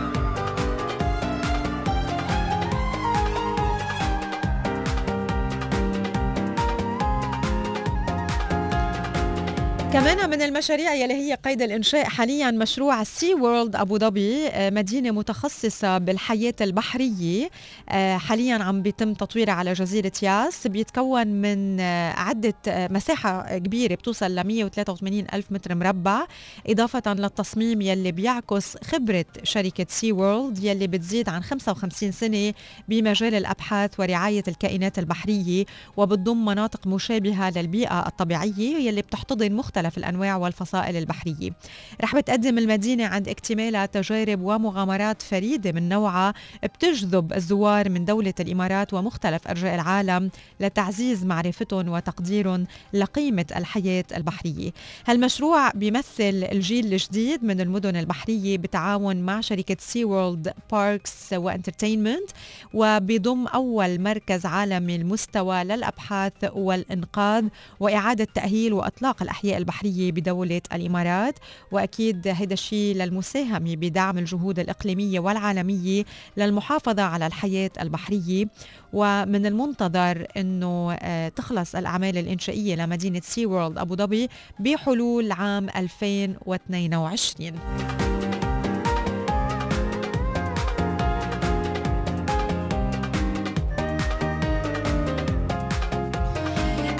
كمان من المشاريع يلي هي قيد الإنشاء حاليا مشروع سي وورلد أبو ظبي آه، مدينة متخصصة بالحياة البحرية. آه، حاليا عم بيتم تطويرها على جزيرة ياس. بيتكون من آه، عدة مساحة كبيرة بتوصل ل 183 ألف متر مربع إضافة للتصميم يلي بيعكس خبرة شركة سي وورلد يلي بتزيد عن 55 سنة بمجال الأبحاث ورعاية الكائنات البحرية وبتضم مناطق مشابهة للبيئة الطبيعية يلي بتحتضن مختلف مختلف الأنواع والفصائل البحرية. رح بتقدم المدينة عند اكتمالها تجارب ومغامرات فريدة من نوعها بتجذب الزوار من دولة الإمارات ومختلف أرجاء العالم لتعزيز معرفتهم وتقديرهم لقيمة الحياة البحرية. هالمشروع بيمثل الجيل الجديد من المدن البحرية بتعاون مع شركة سي وورلد باركس وإنترتينمنت وبيضم أول مركز عالمي المستوى للأبحاث والإنقاذ وإعادة تأهيل وإطلاق الأحياء البحرية بدولة الإمارات. وأكيد هذا الشيء للمساهمة بدعم الجهود الإقليمية والعالمية للمحافظة على الحياة البحرية. ومن المنتظر أنه آه، تخلص الأعمال الإنشائية لمدينة سي وورلد أبو ظبي بحلول عام 2022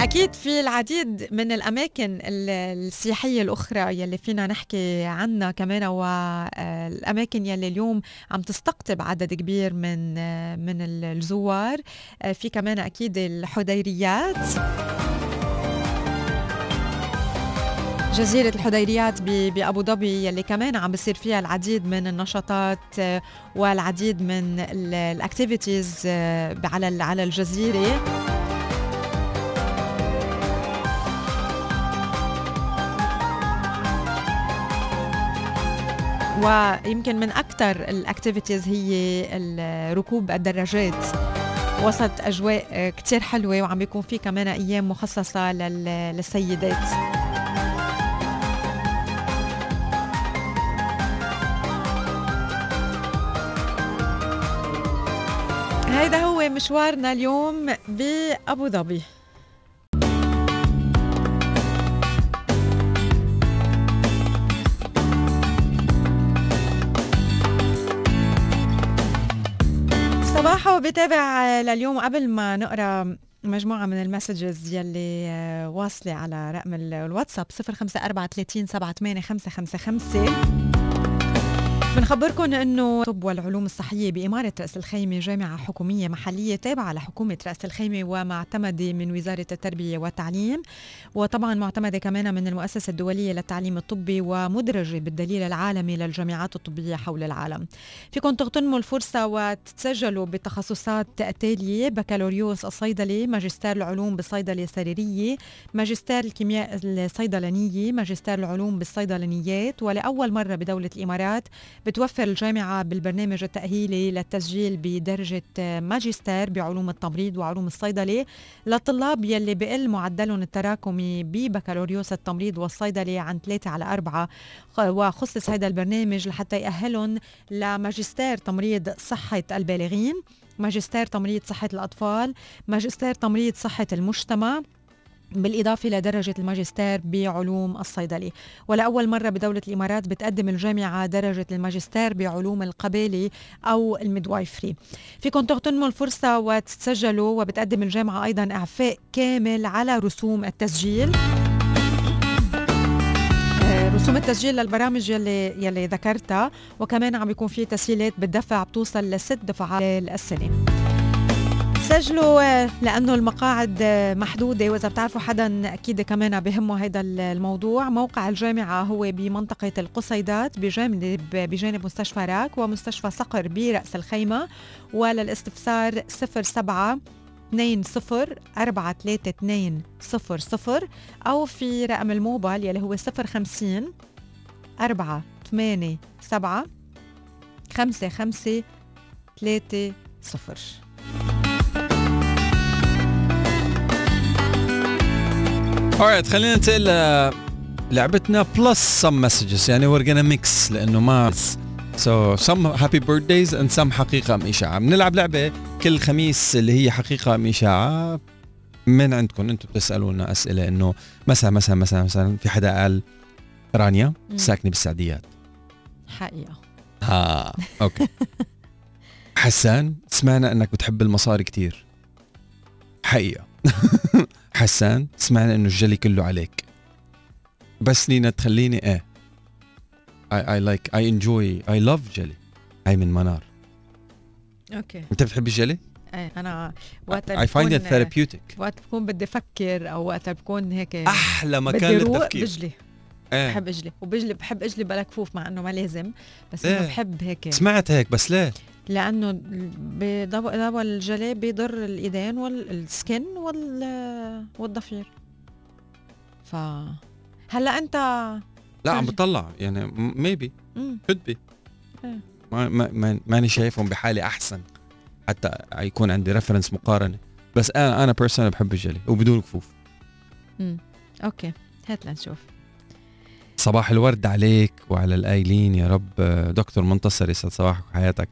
أكيد في العديد من الأماكن السياحية الأخرى يلي فينا نحكي عنها كمان والأماكن يلي اليوم عم تستقطب عدد كبير من من الزوار. في كمان أكيد الحديريات. جزيرة الحديريات بأبو ظبي يلي كمان عم بصير فيها العديد من النشاطات والعديد من الأكتيفيتيز على على الجزيرة. ويمكن من أكثر الأكتيفيتيز هي ركوب الدراجات. وسط أجواء كتير حلوة وعم بيكون في كمان أيام مخصصة للسيدات. هيدا هو مشوارنا اليوم بأبو ظبي. صباحو بتابع لليوم قبل ما نقرأ مجموعة من المسجز يلي آه، واصلة على رقم ال- الواتساب 054 38 بنخبركم إنه الطب والعلوم الصحية بإمارة رأس الخيمة جامعة حكومية محلية تابعة لحكومة رأس الخيمة ومعتمدة من وزارة التربية والتعليم وطبعا معتمدة كمان من المؤسسة الدولية للتعليم الطبي ومدرجة بالدليل العالمي للجامعات الطبية حول العالم. فيكم تغتنموا الفرصة وتتسجلوا بتخصصات التاليه بكالوريوس الصيدله، ماجستير العلوم بالصيدلة السريرية، ماجستير الكيمياء الصيدلانية، ماجستير العلوم بالصيدلانيات ولأول مرة بدولة الإمارات بتوفر الجامعة بالبرنامج التأهيلي للتسجيل بدرجة ماجستير بعلوم التمريض وعلوم الصيدلة للطلاب يلي بقل معدلهم التراكمي ببكالوريوس التمريض والصيدلة عن 3 على 4 وخصص هذا البرنامج لحتى يأهلهم لماجستير تمريض صحة البالغين ماجستير تمريض صحة الأطفال ماجستير تمريض صحة المجتمع بالإضافة لدرجة الماجستير بعلوم الصيدلة ولأول مرة بدولة الإمارات بتقدم الجامعة درجة الماجستير بعلوم القبالة أو الميدوايفري فيكم تغتنموا الفرصة وتتسجلوا وبتقدم الجامعة أيضا إعفاء كامل على رسوم التسجيل. آه، رسوم التسجيل للبرامج يلي يلي ذكرتها. وكمان عم بيكون في تسهيلات بالدفع بتوصل لست دفعات السنة. سجلوا لأنه المقاعد محدودة وإذا بتعرفوا حدا أكيد كمان بهمه هذا الموضوع. موقع الجامعة هو بمنطقة القصيدات بجانب بجانب مستشفى راك ومستشفى صقر برأس الخيمة وللاستفسار 07 2 0 4 3 2 0 0 أو في رقم الموبايل يلي هو 050 4 8 7 5 5 3 0 alright خلينا ننتقل لعبتنا plus some messages. يعني we're gonna mix لأنه ما so some happy birthdays and some حقيقة ام اشاعة بنلعب لعبة كل خميس اللي هي حقيقة ام اشاعة من عندكم. أنتم بتسألونا أسئلة إنه مثلا مثلا مثلا مثلا في حدا قال رانيا. ساكنة بالسعديات. حقيقة. ها okay. حسان سمعنا إنك بتحب المصاري كتير. حقيقة. حسان سمعنا إنه الجلي كله عليك. بس لينا تخليني إيه I, I like I enjoy I love جلي هاي من منار. okay. أنت بتحب الجلي؟ إيه أنا وقت I find it therapeutic. وقت بكون بدي أفكر أو وقت بكون هيك أحلى مكان للتفكير. بجلي. إيه. بحب اجلي وبجلي بحب اجلي بلا كفوف مع إنه ما لازم. بس إيه. انه بحب هيك. سمعت هيك بس ليه؟ لأنه بضوء الجلي بيضر الإيدين والسكن وال والأظافير. ف هلأ أنت لا عم. بطلع. يعني maybe be. إيه. ما ما ما- ماني شايفهم بحالي أحسن. حتى يكون عندي reference مقارنة. بس أنا أنا personal بحب الجلي وبدون كفوف. مم. أوكي. هات لنشوف. صباح الورد عليك وعلى القايلين يا رب. دكتور منتصر يسعد صباحك وحياتك.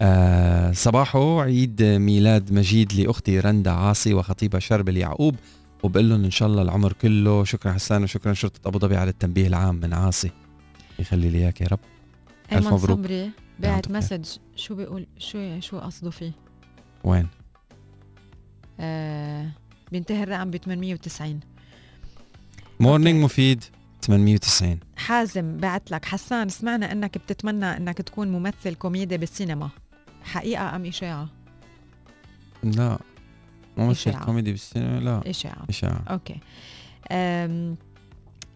آه صباحه عيد ميلاد مجيد لأختي رندا عاصي وخطيبها شربل يعقوب وبقول لهم إن شاء الله العمر كله. شكرا حسان وشكرا شرطة أبو ظبي على التنبيه العام من عاصي. يخلي لي إياك يا رب. أيمن مبروك. صبري بعت يعطيك مسج. شو بيقول؟ شو شو قصده فيه؟ وين؟ آه بينتهي الرقم ب 890 morning مفيد. 890 حازم بعت لك. حسان سمعنا إنك بتتمنى إنك تكون ممثل كوميدي بالسينما. حقيقة أم إشاعة؟ لا. ممثل إشاعة. كوميدي بالسينما؟ لا. إشاعة. إشاعة. أوكي. أم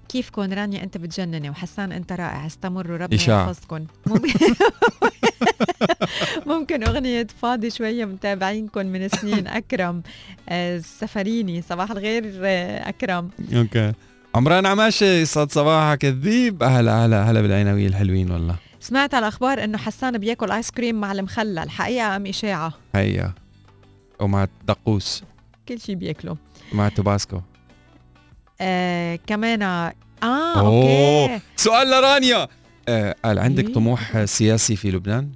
كيفكن رانيا أنت بتجنني؟ وحسان أنت رائع. استمروا ربنا. يحفظكم ممكن ممكن أغنية فاضي شوية متابعينكم من سنين. أكرم آه، السفريني صباح الخير آه، أكرم. أوكي. عمران عماشة يسعد صباحك كذيب هلا هلا هلا بالعناوية الحلوين والله. سمعت على الاخبار إنه حسان بياكل ice cream مع المخلل. حقيقه أم إشاعة؟ حقيقة ومع دقوس كل شيء بياكله. مع توباسكو. آه كمان آه أوه. أوكي. سؤال لرانيا. آه قال عندك إيه؟ طموح سياسي في لبنان؟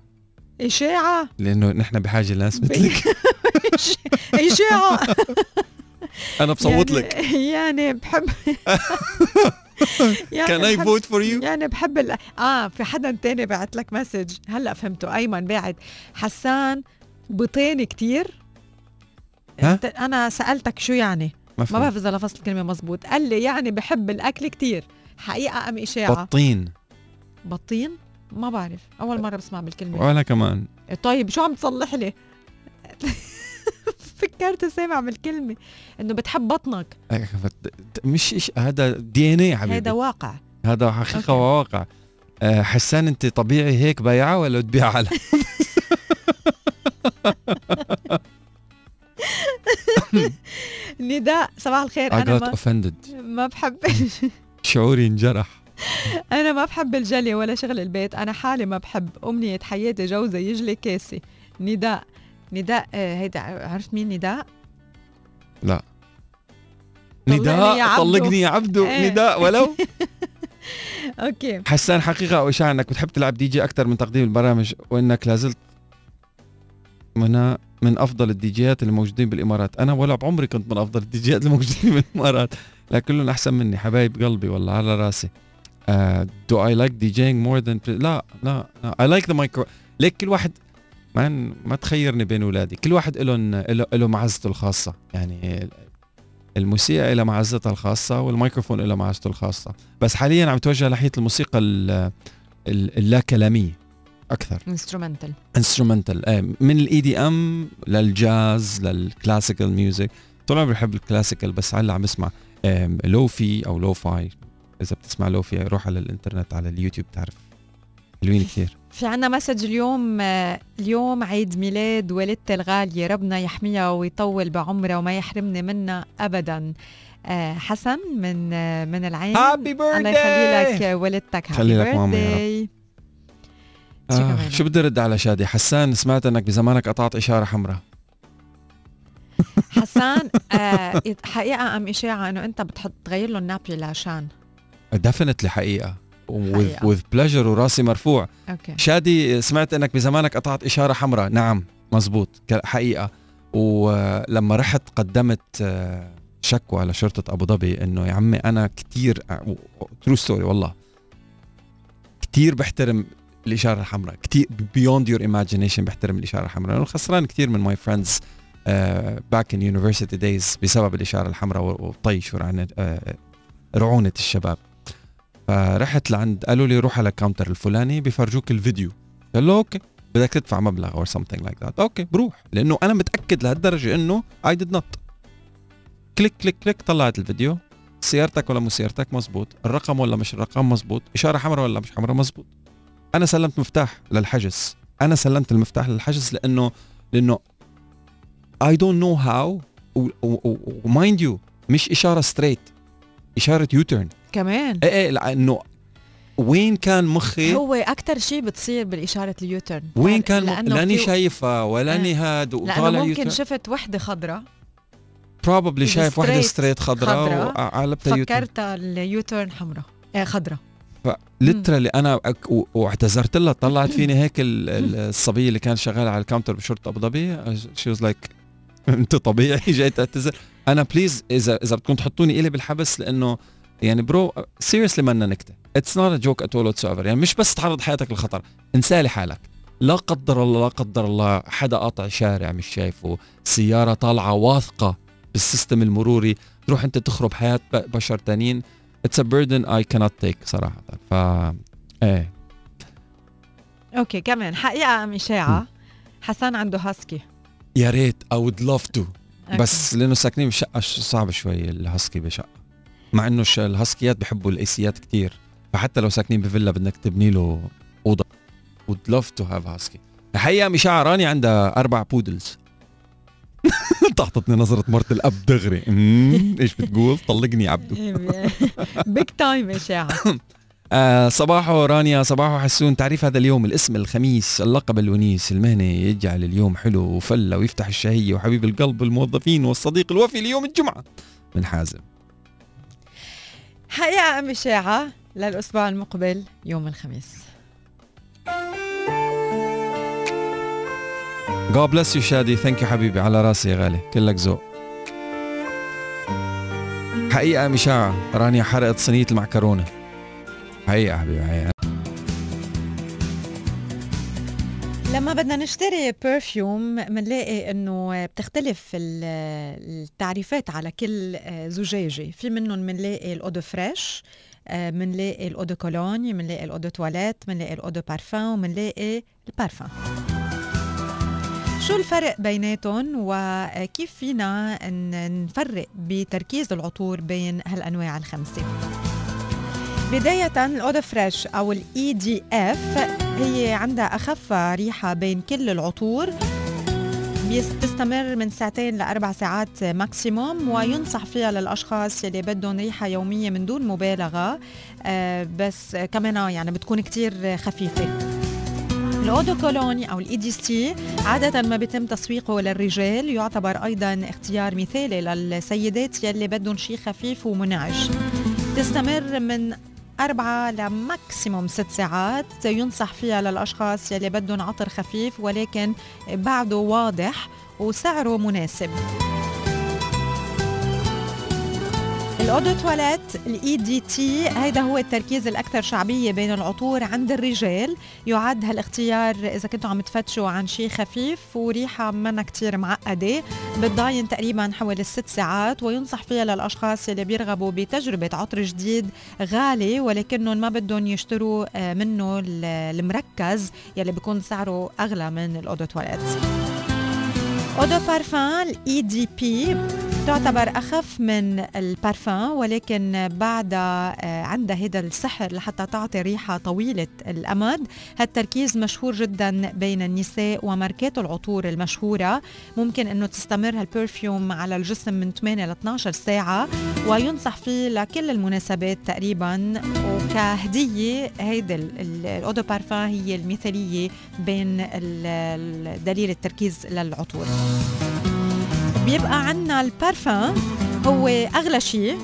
إشاعة؟ لأنه نحن بحاجة لناس مثلك. إشاعة. أنا بصوت يعني لك. يعني بحب يعني can I vote for you؟ يعني بحب ال... آه في حدا تاني بعت لك مسج هلا فهمته. أيمن بعت. حسان بطين كتير. ها؟ أنا سألتك شو يعني؟ ما ما بعرف إذا لفظت الكلمة مزبوط. قال لي يعني بحب الأكل كتير. حقيقة أم إشاعة؟ بطين. بطين؟ ما بعرف. أول مرة بسمع بالكلمة. ولا كمان. طيب شو عم تصلح لي؟ فكرت سامع بالكلمة إنه بتحب بطنك. إيه، مش هذا دي إن اي حبيبي. هذا واقع. هذا حقيقة أوكي. وواقع. آه، حسان أنت طبيعي هيك بايعة ولا تبيع على؟ نداء صباح الخير. I أنا ما offended. ما بحب شعوري انجرح. أنا ما بحب الجلي ولا شغل البيت. أنا حالي ما بحب. أمنية حياتي جوزي يجلي كاسي. نداء. نداء آه، هيدا عرفت مين نداء؟ يا نداء. طلقني يا عبدو إيه. نداء ولو. أوكي. حسان حقيقة أو إنك بتحب تلعب دي جي أكثر من تقديم البرامج وإنك لازلت من من أفضل الدي جيات الموجودين بالإمارات. أنا ولا بعمري كنت من أفضل الدي جيات الموجودين بالإمارات. لا كلهم أحسن مني حبايب قلبي والله على راسي. do I like DJing more than لا لا I like the micro ليك كل واحد ما ما تخيرني بين أولادي. كل واحد لهم له له معزته الخاصة. يعني الموسيقى لها معزتها الخاصة والميكروفون له معزته الخاصة. بس حاليا عم توجه ناحية الموسيقى ال- ال- اللا كلاميه أكثر instrumental instrumental من ال EDM للجاز لل classical music طول عمري بحب ال classical بس هلأ عم بسمع آم، lo-fi أو low-fi إذا بتسمع lo-fi روح على الإنترنت على اليوتيوب تعرف حلوين كثير. في عنا مسج اليوم اليوم عيد ميلاد والدتي الغالية ربنا يحميها ويطول بعمرها وما يحرمني منها أبدا. آه، حسن من من العين. هابي الله يخلي لك والدتك خلي لك ماما يا رب. آه؟ شو بدي رد على شادي؟ حسان سمعت إنك بزمانك قطعت إشارة حمراء. حسان آه، حقيقة أم إشاعة إنه أنت بتحط تغير له النابلي لعشان. دفنتلي حقيقة. With pleasure وراسي مرفوع. أوكي. شادي سمعت إنك بزمانك قطعت إشارة حمراء. نعم مزبوط حقيقه ولما رحت قدمت آه، شكوى لشرطة أبو ظبي إنه يا عمي أنا كثير true story والله. كثير بحترم الإشارة الحمراء. كثير beyond your imagination بحترم الإشارة الحمراء. أنا خسران كثير من my friends back in university days بسبب الإشارة الحمراء وطيش ورعونه آه، رعونة الشباب. فرحت لعند قالوا لي روح على ال counter الفلاني بفرجوك الفيديو. قال له أوكي بدك تدفع مبلغ أو something like that. أوكي بروح. لأنه أنا متأكد لهالدرجة إنه I did not click click click طلعت الفيديو. سيارتك ولا مو سيارتك مزبوط الرقم ولا مش الرقم مزبوط إشارة حمراء ولا مش حمراء مزبوط. أنا سلمت مفتاح للحجز. أنا سلمت المفتاح للحجز لأنه لأنه I don't know how و mind you مش إشارة straight إشارة U-turn كمان. إيه إيه لأنه وين كان مخي؟ هو أكتر شيء بتصير بالإشارة ال U-turn وين كان لأنه لأني شايفها ولاني إيه. هاد وطالع ممكن U-turn شفت وحدة خضراء. probably شايف وحدة straight خضراء وقلبتها U-turn فكرتها ال U-turn حمراء. آه خضراء. literally أنا واعتذرت لها. طلعت فيني هيك ال- ال- الصبية اللي كانت شغالة على ال counter بشرطة أبو ظبي. she was like أنت طبيعي جاي تعتذر. أنا please اذا إذا بدكم تحطوني إلي بالحبس لأنه يعني bro seriously منا نكتة. it's not a joke at all يعني مش بس تعرض حياتك للخطر انسالي حالك. لا قدر الله لا قدر الله حدا قاطع شارع مش شايفه سيارة طالعة واثقة بال system المروري تروح انت تخرب حياة بشر تانيين. اتس ا بيردن اي كانت تيك صراحة. ف إيه. OK كمان حقيقة أم إشاعة؟ حسن عنده هاسكي يا ريت I would love to. بس لأنه ساكنين بشقه صعب شوي الهاسكي بشقة. مع إنه الهاسكيات بحبوا ال AC ات كتير. فحتى لو ساكنين بفيلا بدك تبني له أوضة. would love to have husky. حقيقة أم إشاعة رانيا عندها أربع poodles عطتني نظرة مرت الأب دغري. إيش بتقول؟ طلقني عبدو. big time إشاعة آه صباحو رانيا صباحو حسون. تعريف هذا اليوم الاسم الخميس اللقب الونيس المهنة يجعل اليوم حلو وفلة ويفتح الشهية. وحبيب القلب الموظفين والصديق الوفي ليوم الجمعة. من حازم. حقيقة أم إشاعة للأسبوع المقبل يوم الخميس. God bless you شادي thank you حبيبي على راسي يا غالي كلك ذوق حقيقة أم إشاعة رانيا حرقت صينية المعكرونة. حقيقة حبيبي حقيقة. لما بدنا نشتري perfume بنلاقي إنه بتختلف ال- التعريفات على كل زجاجة. في منهم بنلاقي ال eau de fraîche بنلاقي ال eau de cologne بنلاقي ال eau de toilette بنلاقي ال eau de parfum وبنلاقي البارفان شو الفرق بيناتهم؟ وكيف فينا نفرق بتركيز العطور بين هالأنواع الخمسة؟ بداية ال eau de fraîche أو ال EDF هي عندها أخف ريحة بين كل العطور. بيس- تستمر من ساعتين لأربع ساعات maximum وينصح فيها للأشخاص يلي بدهم ريحة يومية من دون مبالغة. آه، بس كمان يعني بتكون كتير خفيفة. ال eau de cologne أو ال EDC عادة ما بيتم تسويقه للرجال. يعتبر أيضا اختيار مثالي للسيدات يلي بدهم شيء خفيف ومنعش. تستمر من أربعة ل maximum ست ساعات. ينصح فيها للأشخاص يلي بدهم عطر خفيف ولكن بعده واضح وسعره مناسب. ال eau de toilette ال EDT هيدا هو التركيز الأكثر شعبية بين العطور عند الرجال. يعد هالاختيار إذا كنتوا عم تفتشوا عن شيء خفيف وريحة منا كتير معقدة. بتضاين تقريبا حوالي الست ساعات وينصح فيها للأشخاص اللي بيرغبوا بتجربة عطر جديد غالي ولكنهم ما بدهم يشتروا آه، منه ال- المركز يلي بيكون سعره أغلى من ال eau de toilette eau de parfum ال EDP تعتبر أخف من البارفان ولكن بعدها آه، عندها هيدا السحر لحتى تعطي ريحة طويلة الأمد هالتركيز مشهور جدا بين النساء وماركات العطور المشهورة. ممكن إنه تستمر هال perfume على الجسم من 8 ل 12 ساعة وينصح فيه لكل المناسبات تقريبا. وكهدية هيدا ال- ال- ال eau de parfum هي المثالية بين دليل التركيز للعطور. بيبقى عنا البارفان هو أغلى شيء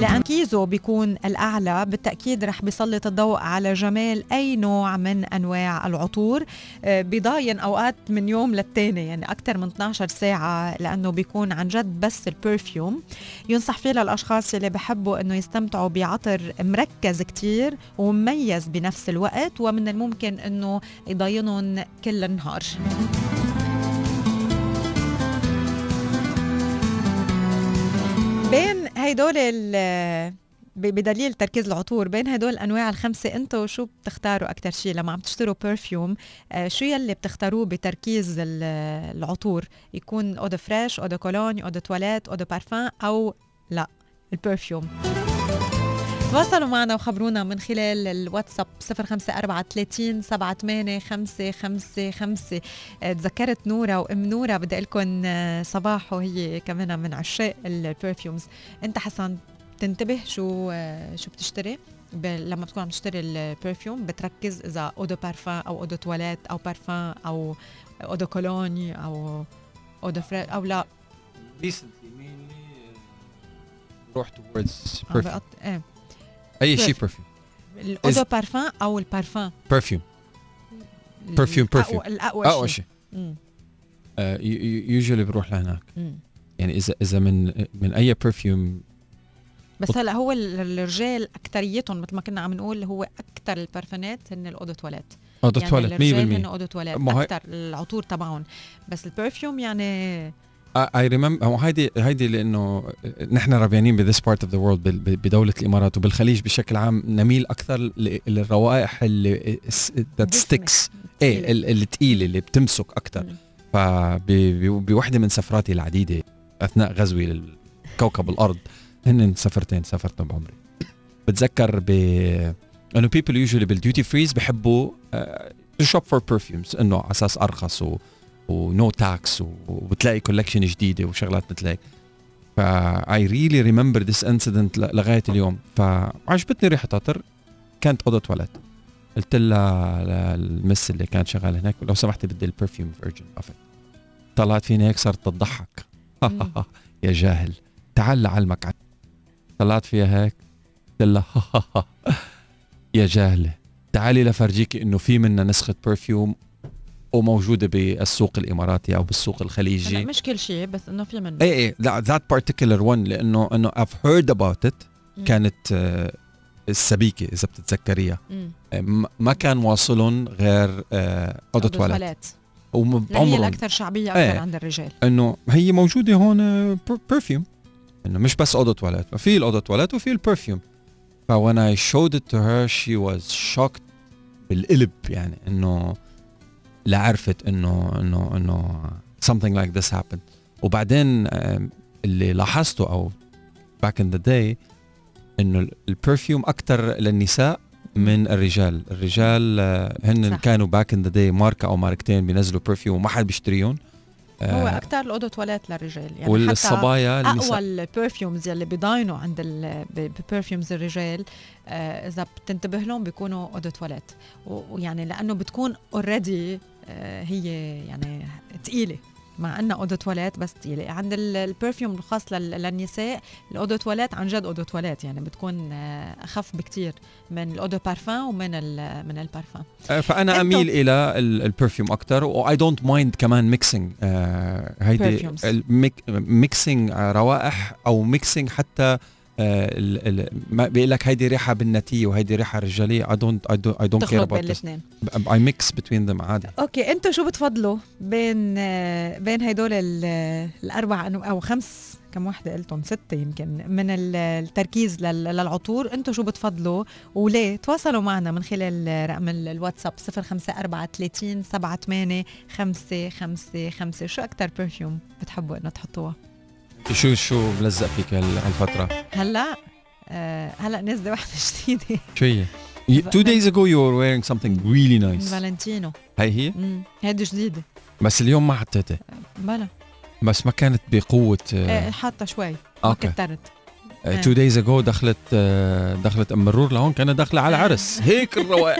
لأن تركيزو بيكون الأعلى بالتأكيد رح بيسلط الضوء على جمال أي نوع من أنواع العطور آه، بيضاين أوقات من يوم للتاني يعني أكثر من 12 ساعة لأنه بيكون عن جد بس ال perfume ينصح فيه للأشخاص اللي بحبوا أنه يستمتعوا بعطر مركز كتير ومميز بنفس الوقت ومن الممكن أنه يضاينهم كل النهار. بين هيدول بدليل تركيز العطور بين هدول الانواع الخمسة أنتم شو بتختاروا أكثر شيء لما عم تشتروا برفيوم آه شو يلي بتختاروه بتركيز ال- العطور؟ يكون eau de fraîche eau de cologne eau de toilette eau de parfum أو لا ال perfume تواصلوا معنا وخبرونا من خلال الواتساب 054 38 555 تذكرت نورا وأم نورا بدي أقول لكم صباح وهي كمان من عشاق ال perfumes أنت حسن تنتبه شو شو بتشتري؟ لما بتكون عم تشتري ال perfume بتركز إذا eau de parfum أو eau de toilette أو بارفان أو اودو كولوني أو اودو فري أو لا. بروح towards عم perfume. بقط... إيه. أي شيء perfume. الاودو بارفان أو البارفان Perfume, perfume. الأقوى, الأقوى أقوى شيء. مم. يوجوالي بروح لهناك. يعني اذا إذا من من أي برفيوم بس هلا هو ال- الرجال اكثريتهم مثل ما كنا عم نقول هو أكثر البرفانات هن الاودو تواليت eau de يعني تواليت 100% الرجال هن eau de toilette أكثر العطور تبعهم. بس ال perfume يعني I remember هو هيدي هيدي لأنه نحن ربيانين ب this part of the world بدولة الإمارات وبالخليج بشكل عام نميل أكثر للروائح اللي that sticks إيه ال- الثقيله اللي بتمسك أكثر. فبوحده من سفراتي العديدة أثناء غزوي لكوكب الأرض هن سفرتين سافرتهم بعمري بتذكر ب إنه people usually بال duty frees بحبوا shop for perfumes إنه على أساس أرخص و و no tax وبتلاقي collection جديدة وشغلات مثل هيك ف really remember this incident ل- لغاية اليوم. فعجبتني ريحة عطر كانت eau de toilette قلت لها لل miss اللي كانت شغالة هناك لو سمحتي بدي ال perfume version of طلعت فيني هيك صارت تضحك. يا جاهل. تعال لعلمك عني طلعت فيها هيك. قلت لها يا جاهلة. تعالي لفرجيكي إنه في منا نسخة perfume وموجوده بالسوق الإماراتي أو بالسوق الخليجي. مش كل شيء بس إنه في منه. إيه إيه لا that particular one لأنه إنه I've heard about it. مم. كانت آه، السبيكة إذا بتتذكريها. م- ما كان واصلهم غير آه، eau de toilette اللي هي الأكثر شعبية أكثر إيه. عند الرجال. إنه هي موجودة هون perfume إنه مش بس eau de toilette ففي ال eau de toilette وفي ال perfume ف when I showed it to her she was shocked بالقلب يعني إنه لا عرفت إنه إنه إنه something like this happened. وبعدين اللي لاحظته أو back in the day إنه ال perfume أكثر للنساء من الرجال. الرجال آه، هن صح. كانوا back in the day ماركة أو ماركتين بينزلوا perfume وما حد بيشتريهم. هو آه، أكثر ال eau de toilette للرجال. يعني حتى والصبايا أقوى النساء ال perfumes يلي بيضاينوا عند ال perfumes الرجال آه، إذا بتنتبه لهم بيكونوا eau de toilette ويعني لأنه بتكون already هي يعني ثقيله مع إنها eau de toilette بس ثقيله عند ال- ال perfume الخاص لل- للنساء ال eau de toilette عن جد eau de toilette يعني بتكون آه، أخف بكتير من ال eau de parfum ومن من البارفان آه، فأنا أميل إلى ال- ال perfume أكثر و I don't mind كمان mixing هيدي. mixing روائح أو mixing حتى آه، بيقول لك هيدي ريحة بناتية وهيدي ريحة رجالية. I don't I don't care about الاثنين. I mix between them عادي. okay أنتوا شو بتفضلوا بين آه، بين هدول ال- الأربع أو خمس؟ كم وحده قلتم ستة يمكن. من ال- التركيز لل- للعطور. أنتوا شو بتفضلوا وليه؟ تواصلوا معنا من خلال رقم ال- الواتساب 054 30 78 5 5 5 شو أكثر perfume بتحبوا إنه تحطوها؟ شو شو ملزقة فيك هال- هالفترة؟ هلا آه هلا نازله وحدة جديدة. شو هي؟ two days ago you were wearing something really nice. فالنتينو. هي هي؟ امم هيدي جديدة. بس اليوم ما حطيتها. بلا. بس ما كانت بقوة آه. حاطة شوي ما أوكي. كترت. آه، two days ago دخلت آه، دخلت أم مرور لهون كانت داخلة على عرس هيك الرواق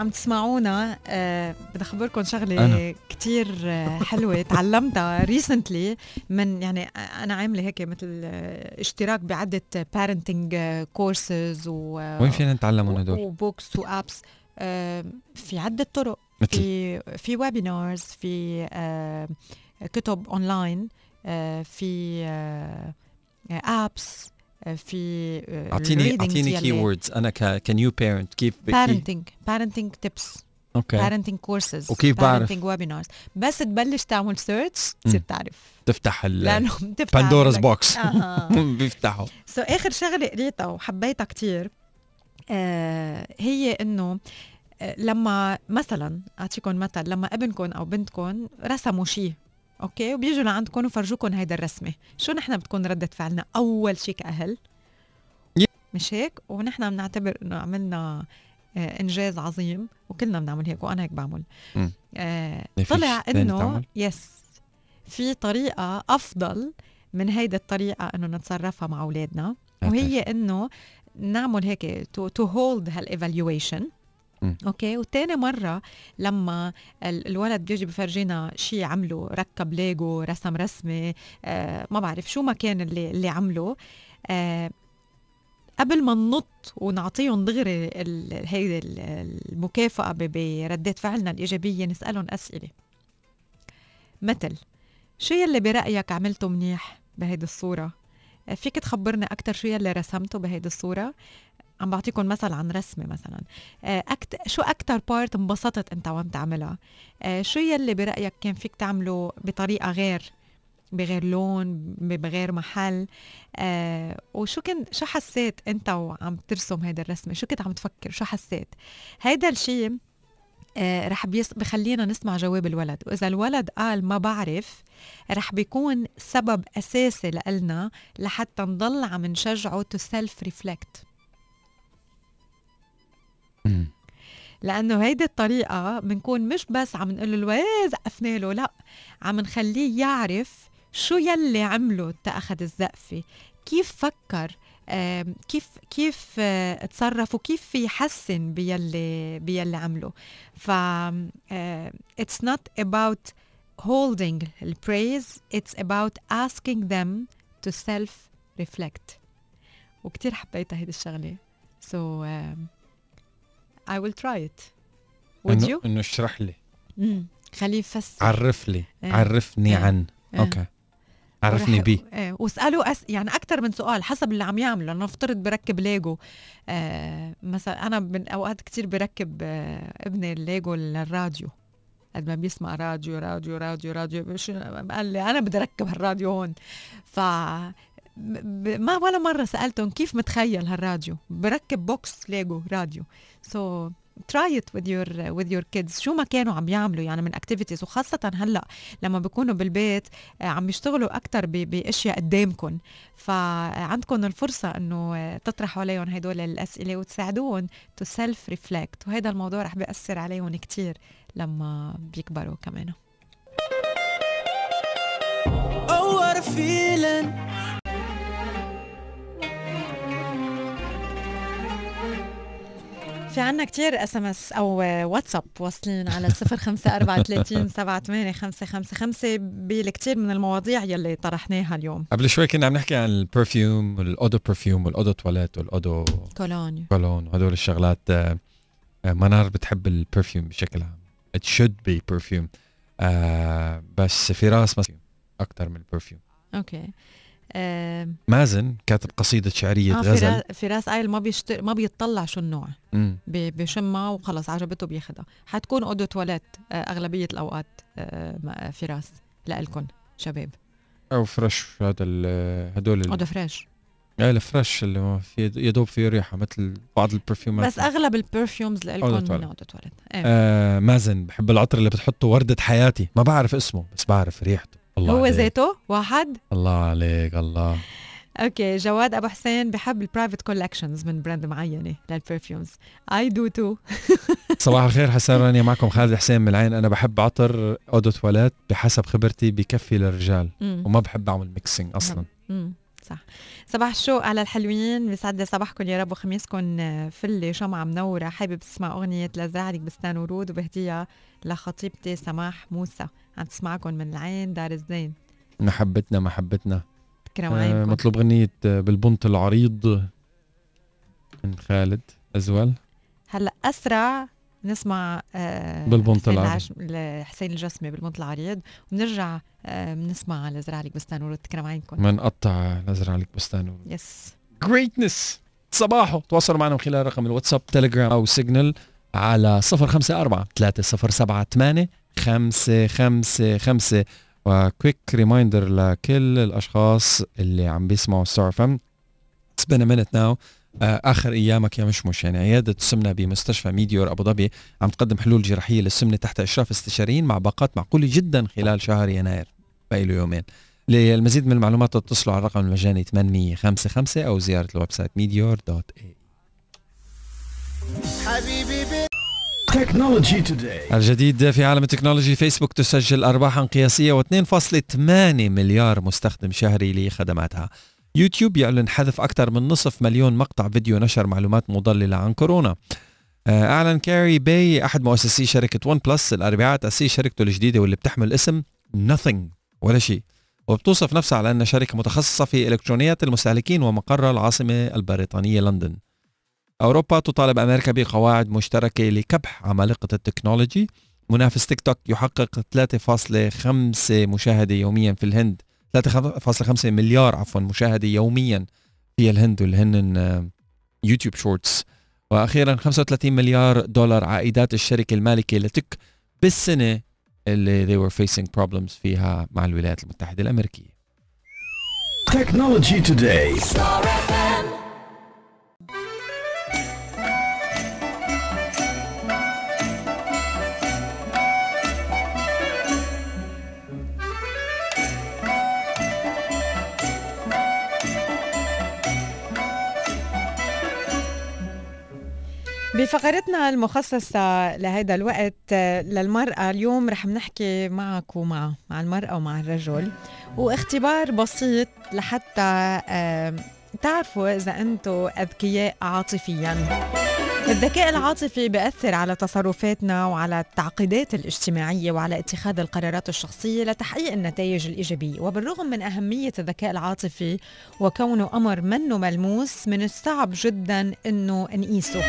عم تسمعونا آه بدي أخبركم شغلة أنا. كتير آه حلوة تعلمتها recently من يعني أنا عاملة هيك مثل آه اشتراك بعدة parenting courses و وين فينا نتعلم هدول؟ و books و apps آه في عدة طرق. مثل؟ في في webinars في آه كتب اونلاين آه في آه apps آه في آه اعطيني أعطيني key words أنا ك ك new parent كيف parenting. Parenting tips. okay parenting courses. وكيف بعرف؟ parenting webinars. بس تبلش تعمل search تصير. تعرف. تفتح ال Pandora's عندك- box أها بيفتحوا. so آخر شغلة قريتها وحبيتها كتير آه هي إنه آه، لما مثلا أعطيكم مثل لما ابنكم أو بنتكم رسموا شيء okay وبيجوا لعندكم وفرجوكم هيدا الرسمة. شو نحن بتكون ردة فعلنا؟ أول شيء كأهل. مش هيك؟ ونحن بنعتبر إنه عملنا آه إنجاز عظيم وكلنا بنعمل هيك وأنا هيك بعمل. آه فيش طلع إنه؟ yes في طريقة أفضل من هيدا الطريقة إنه نتصرفها مع أولادنا وهي إنه نعمل هيك to hold هال evaluation مم. okay وتاني مرة لما ال- الولد بيجي بفرجينا شيء عمله ركب ليجو رسم رسمة آه ما بعرف شو ما كان اللي اللي عمله آه قبل ما ننط ونعطيهم دغري هيدي ال- المكافأة بردات فعلنا الإيجابية نسألهم أسئلة مثل شو يلي برأيك عملته منيح بهيدي الصورة؟ آه، فيك تخبرني أكتر شو يلي رسمته بهيدي الصورة؟ عم بعطيكم مثل عن رسمة مثلا. آه، أكت... شو أكتر part انبسطت أنت وعم تعملها؟ آه، شو يلي برأيك كان فيك تعمله بطريقة غير بغير لون بغير محل؟ آه وشو كان شو حسيت أنت وعم ترسم هيدا الرسمة؟ شو كنت عم تفكر؟ شو حسيت؟ هيدا الشيء آه رح بيس بخلينا نسمع جواب الولد. وإذا الولد قال ما بعرف رح بيكون سبب أساسي لنا لحتى نضل عم نشجعه to self reflect. لأنه هيدي الطريقة بنكون مش بس عم نقول له الولد زقفنا له لا عم نخليه يعرف شو يلي عمله تأخذ الزقفة. كيف فكر كيف كيف آه، تصرف وكيف يحسن بيلي بيلي عمله. ف it's not about holding ال praise it's about asking them to self reflect وكتير حبيتها هيدي الشغلة. So um, I will try it would you؟ إنه اشرح لي مم. خليه يفسر عرف لي إيه. عرفني إيه. عن إيه. okay عرفني بيه إيه واسالوا أس... يعني أكثر من سؤال حسب اللي عم يعمله نفترض بركب ليجو آه مثلا أنا من أوقات كتير بركب آه ابني الليجو للراديو قد ما بيسمع راديو راديو راديو راديو قال لي أنا بدي أركب هالراديو هون ف. ما ولا مرة سألتهم كيف متخيل هالراديو؟ بركب بوكس ليجو راديو. so so, try it with your with your kids. شو ما كانوا عم يعملوا يعني من activities. وخاصة هلأ لما بيكونوا بالبيت آه، عم يشتغلوا أكتر ب- بأشياء قدامكم فعندكم الفرصة إنه آه، تطرحوا عليهم هدول الأسئلة وتساعدوهم to self reflect وهذا الموضوع رح بيأثر عليهم كتير لما بيكبروا كمان. في عنا كتير SMS أو واتساب واصلين على صفر خمسة أربعة ثلاثين سبعة ثمانية خمسة خمسة خمسة بالكتير من المواضيع يلي طرحناها اليوم. قبل شوي كنا عم نحكي عن البرفيوم والاودو برفيوم والاودو تواليت والاودو كولونيو كولون وهدول الشغلات آه، منار بتحب ال perfume بشكل عام. It should be perfume. آه بس فراس مثلا أكثر من ال perfume okay. مازن كاتب قصيدة شعرية آه غزل. فراس, قايل ما بيشتر ما بيطلع شو النوع. بيشمها وخلص عجبته بياخدها. حتكون eau de toilette آه، أغلبية الأوقات آه، فراس لإلكن شباب. eau fraîche هذا هدول eau fraîche. إيه ال fraîche اللي ما في يدوب فيه ريحة مثل بعض البرفيومات بس أغلب ال perfumes لإلكن من. eau de toilette. إيه. آه مازن بحب العطر اللي بتحطه وردة حياتي. ما بعرف اسمه بس بعرف ريحته. الله هو عليك. ذاته واحد؟ الله عليك الله. okay جواد أبو حسين بحب ال private collections من brand معينة لل perfumes I do too صباح الخير حسن رانيا معكم خالد حسين من العين. أنا بحب عطر eau de toilette بحسب خبرتي بكفي للرجال. وما بحب أعمل mixing أصلا. صح. صباح الشوق على الحلوين بيسعد صباحكم يا رب وخميسكم. فله شمعة منورة حابب تسمع أغنية لزرعلك بستان ورود وبهديها لخطيبتي سماح موسى. عم تسمعكم من العين دار الزين. محبتنا محبتنا. تكرم آه مطلوب غنية آه، بالبنط العريض من خالد أزول هلأ أسرع. نسمع آه بالبنط حسين العريض. لحسين الجسمي بالبنط العريض وبنرجع آه بنسمع لزرعلك بستان ورود تكرم عينكم ما نقطع نزرع عليك بستان يس جريتنس صباحو! تواصلوا معنا من خلال رقم الواتساب تليجرام أو سيجنال على 054 307 555 و quick reminder لكل الأشخاص اللي عم بيسمعوا ستار أف إم It's been a minute now. آه، آخر أيامك يا مشمش. يعني عيادة السمنه بمستشفى ميديور أبو ظبي عم تقدم حلول جراحية للسمنة تحت إشراف استشاريين مع باقات معقولة جدا خلال شهر يناير باقي له يومين. للمزيد من المعلومات اتصلوا على الرقم المجاني 855 أو زيارة ال website ميديور dot ae حبيبي بي Technology Today. الجديد في عالم ال technology فيسبوك تسجل ارباحا قياسية و2.8 مليار مستخدم شهري لخدماتها. يوتيوب يعلن حذف أكثر من نصف مليون مقطع فيديو نشر معلومات مضللة عن كورونا. آه، أعلن كارل باي أحد مؤسسي شركة ون بلس الاربعاء تاسيس شركته الجديدة واللي بتحمل اسم nothing ولا شيء. وبتوصف نفسها على أنها شركة متخصصة في إلكترونيات المستهلكين ومقرها العاصمة البريطانية لندن. أوروبا تطالب أمريكا بقواعد مشتركة لكبح عمالقة ال technology. منافس تيك توك يحقق 3.5 مشاهدة يوميا في الهند. 3.5 مليار عفوا مشاهدة يوميا في الهند واللي هن يوتيوب شورتس وأخيرا 35 مليار دولار عائدات الشركة المالكة لتيك توك بالسنة اللي they were facing problems فيها مع الولايات المتحدة الأمريكية. Technology Today. بفقرتنا المخصصة لهذا الوقت آه، للمرأة اليوم رح نحكي معك ومع مع المرأة ومع الرجل. واختبار بسيط لحتى تعرفوا إذا أنتم أذكياء عاطفيا. الذكاء العاطفي بيأثر على تصرفاتنا وعلى التعقيدات الاجتماعية وعلى اتخاذ القرارات الشخصية لتحقيق النتائج الإيجابية. وبالرغم من أهمية الذكاء العاطفي وكونه أمر منه ملموس من الصعب جدا أنه نقيسه.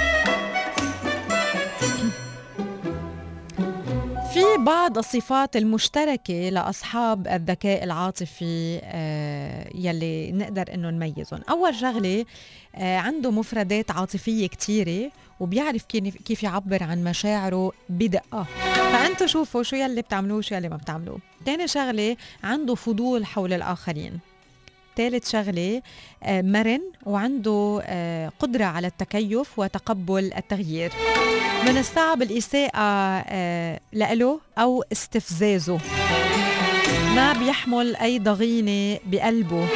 في بعض الصفات المشتركة لأصحاب الذكاء العاطفي آه، يلي نقدر إنه نميزهم. أول شغلة آه، عنده مفردات عاطفية كتيرة وبيعرف كيف يعبر عن مشاعره بدقة. فأنتوا شوفوا شو يلي بتعملوه شو يلي ما بتعملوه. تاني شغلة عنده فضول حول الآخرين. ثالث شغلة آه، مرن وعنده آه، قدرة على التكيف وتقبل التغيير. من الصعب الإساءة آه، لإله أو استفزازه. ما بيحمل أي ضغينة بقلبه.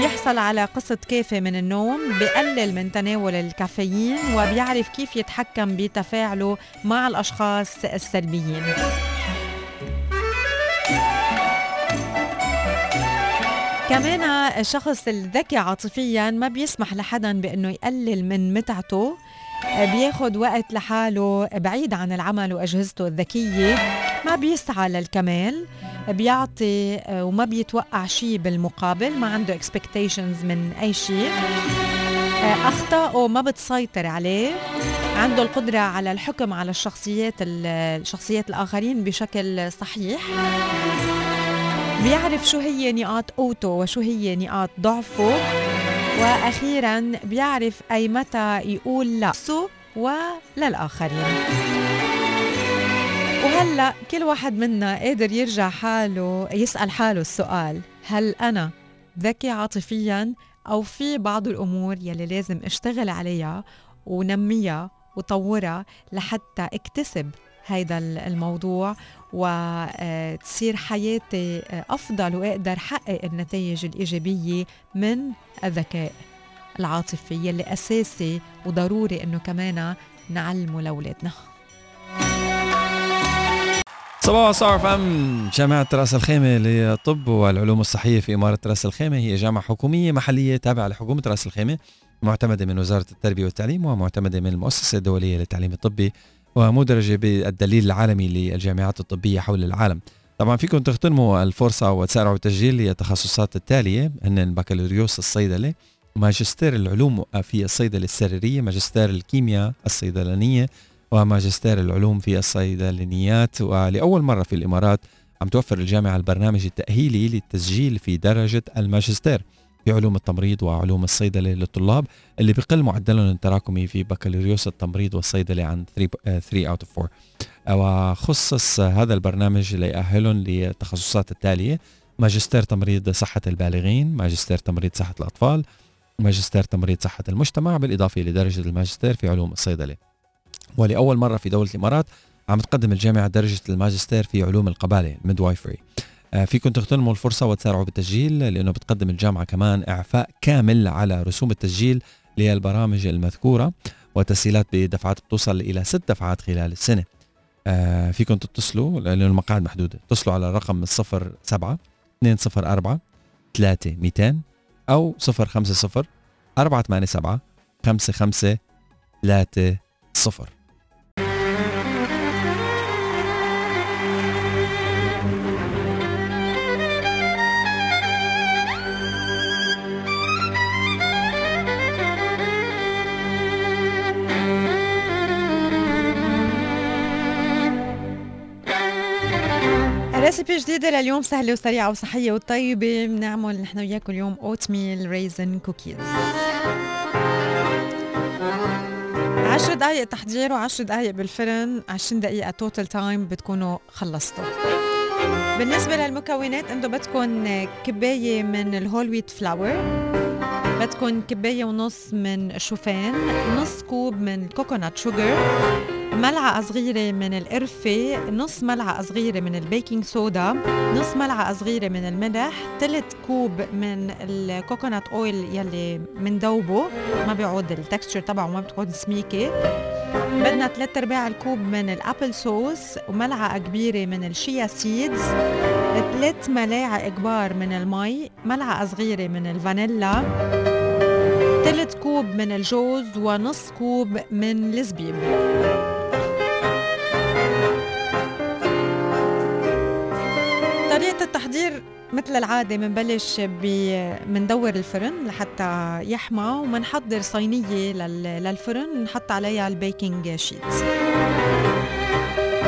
بيحصل على قسط كافي من النوم بقلل من تناول الكافيين وبيعرف كيف يتحكم بتفاعله مع الأشخاص السلبيين. كمان الشخص الذكي عاطفيا ما بيسمح لحدا بأنه يقلل من متعته. بياخد وقت لحاله بعيد عن العمل وأجهزته الذكية. ما بيسعى للكمال. بيعطي وما بيتوقع شيء بالمقابل. ما عنده expectations من أي شيء اخطائه ما بتسيطر عليه. عنده القدرة على الحكم على الشخصيات الشخصيات الآخرين بشكل صحيح. بيعرف شو هي نقاط قوته وشو هي نقاط ضعفه. وأخيرا بيعرف أي متى يقول لا وللآخرين. وهلأ كل واحد منا قادر يرجع حاله يسأل حاله السؤال هل أنا ذكي عاطفيا أو في بعض الأمور يلي لازم أشتغل عليها ونميها وطورها لحتى اكتسب هيدا الموضوع؟ وتصير حياتي أفضل وأقدر حقق النتائج الإيجابية من الذكاء العاطفي يلي أساسي وضروري إنه كمان نعلمه لأولادنا. صباح صار فم جامعة راس الخيمة للطب والعلوم الصحية في إمارة راس الخيمة هي جامعة حكومية محلية تابعة لحكومة راس الخيمة معتمدة من وزارة التربية والتعليم ومعتمدة من المؤسسة الدولية للتعليم الطبي ومدرجة بالدليل العالمي للجامعات الطبية حول العالم. طبعا فيكم تغتنموا الفرصة وتسارعوا التسجيل للتخصصات التالية هن بكالوريوس الصيدلة ماجستير العلوم في الصيدلة السريرية ماجستير الكيمياء الصيدلانية وماجستير العلوم في الصيدلانيات. ولأول مرة في الإمارات عم توفر الجامعة البرنامج التأهيلي للتسجيل في درجة الماجستير. في علوم التمريض وعلوم الصيدلة للطلاب اللي بقل معدلهم التراكمي في بكالوريوس التمريض والصيدلة عن 3 3 out of 4 وخصص هذا البرنامج ليأهلهم للتخصصات التالية ماجستير تمريض صحة البالغين ماجستير تمريض صحة الأطفال ماجستير تمريض صحة المجتمع بالإضافة لدرجة الماجستير في علوم الصيدلة. ولأول مرة في دولة الإمارات عم تقدم الجامعة درجة الماجستير في علوم القبالة آه، فيكم تغتنموا الفرصة وتسارعوا بالتسجيل لأنه بتقدم الجامعة كمان إعفاء كامل على رسوم التسجيل للبرامج المذكورة وتسهيلات بدفعات بتوصل إلى ست دفعات خلال السنة. آه، فيكم تتصلوا لأنه المقاعد محدودة. اتصلوا على الرقم 07 204 3 200 أو 050 487 55 3 0 recipe جديدة لليوم سهلة وسريعة وصحية وطيبة. بنعمل نحن وياكم اليوم oatmeal raisin cookies 10 دقائق تحضير و10 دقائق بالفرن 20 دقيقة total time بتكونوا خلصتوا. بالنسبة للمكونات أنتم بدكم كباية من ال whole wheat flour بدكم كباية ونص من الشوفان نص كوب من ال coconut sugar ملعقة صغيرة من القرفة نص ملعقة صغيرة من ال baking soda نص ملعقة صغيرة من الملح ثلث كوب من ال coconut oil يلي مندوبه ما بيعود ال texture تبعه ما بتكون سميكة. بدنا ثلاث أرباع الكوب من ال apple sauce وملعقة كبيرة من ال chia seeds ثلاث ملاعق كبار من المي ملعقة صغيرة من الفانيلا ثلث كوب من الجوز ونص كوب من الزبيب. التحضير مثل العادة منبلش بندور الفرن لحتى يحمى ومنحضر صينية لل- للفرن نحط عليها ال baking sheet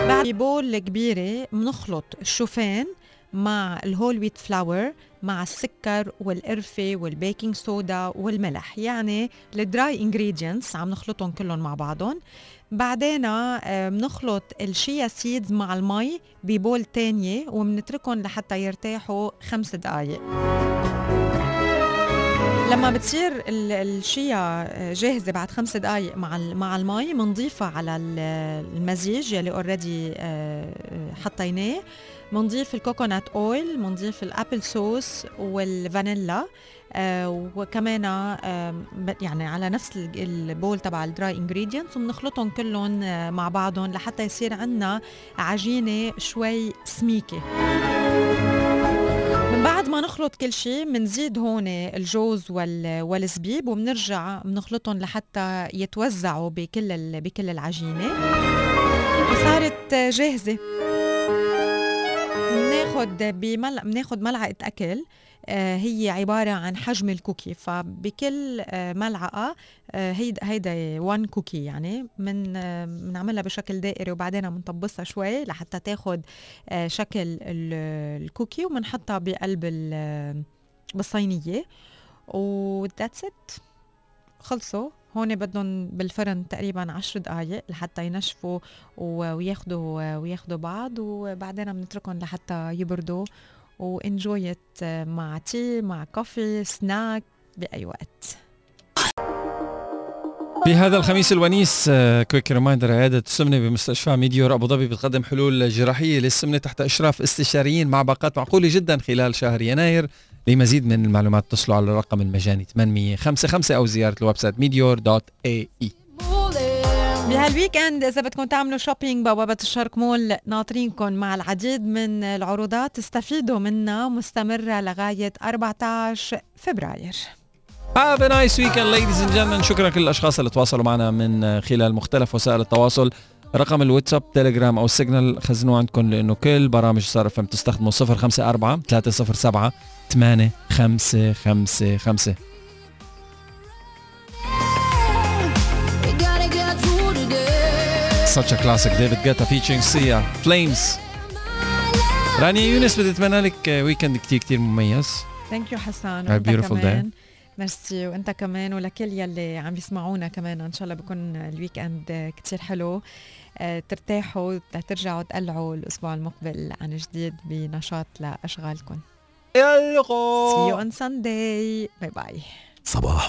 بعد bowl كبيرة بنخلط الشوفان مع ال whole wheat flour مع السكر والقرفة وال baking soda والملح. يعني ال dry ingredients عم نخلطهم كلهم مع بعضهم. بعدين آه، بنخلط ال chia seeds مع المي ب bowl تانية وبنتركهم لحتى يرتاحوا خمس دقايق. لما بتصير ال- ال chia جاهزة بعد خمس دقايق مع مع المي بنضيفها على ال- المزيج يلي already حطيناه. بنضيف ال coconut oil بنضيف ال apple sauce والفانيلا آه وكمان آه يعني على نفس ال- ال bowl تبع ال dry ingredients وبنخلطهم كلهم آه مع بعضهم لحتى يصير عنا عجينة شوي سميكة. من بعد ما نخلط كل شيء بنزيد هون الجوز وال- والزبيب وبنرجع بنخلطهم لحتى يتوزعوا بكل بكل العجينة. وصارت جاهزة. بناخد بمل... بناخد ملعقة أكل. آه، هي عبارة عن حجم ال cookie. فبكل آه، ملعقة آه، هيدا هيدا 1 cookie يعني من آه، بنعملها بشكل دائري وبعدين بنطبسها شوي لحتى تاخد آه، شكل ال- ال cookie وبنحطها بقلب ال- بالصينية. و that's it خلصوا. هون بدهم بالفرن تقريبا عشر دقايق لحتى ينشفوا و- وياخدوا وياخدوا بعض وبعدين بنتركهم لحتى يبردوا و enjoy it مع tea مع coffee snack بأي وقت. في هذا الخميس الونيس quick reminder عيادة السمنة بمستشفى ميديور أبو ظبي بتقدم حلول جراحية للسمنة تحت إشراف استشاريين مع باقات معقولة جدا خلال شهر يناير. لمزيد من المعلومات اتصلوا على الرقم المجاني 855 أو زيارة ال website ميديور dot ae بهال weekend إذا بدكم تعملوا shopping بوابة الشرق مول ناطرينكم مع العديد من العروضات. استفيدوا منها مستمرة لغاية 14 فبراير. Have a nice weekend ladies and gentlemen. شكرا لكل الأشخاص اللي تواصلوا معنا من خلال مختلف وسائل التواصل. رقم الواتساب تيليجرام أو السيجنال خزنوه عندكم لأنه كل برامج صار فهم تستخدموا 054 307 8 5 5 5 such a classic. David Guetta featuring Sia Flames. رانيا يونس بدي اتمنى لك weekend كتير كتير مميز. thank you حسان A beautiful كمان. ميرسي وأنت كمان. ولكل يلي عم يسمعونا كمان. إن شاء الله بكون ال weekend كتير حلو. آه، ترتاحوا ترجعوا تقلعوا الأسبوع المقبل عن جديد بنشاط لأشغالكم. See you on Sunday. باي باي صباح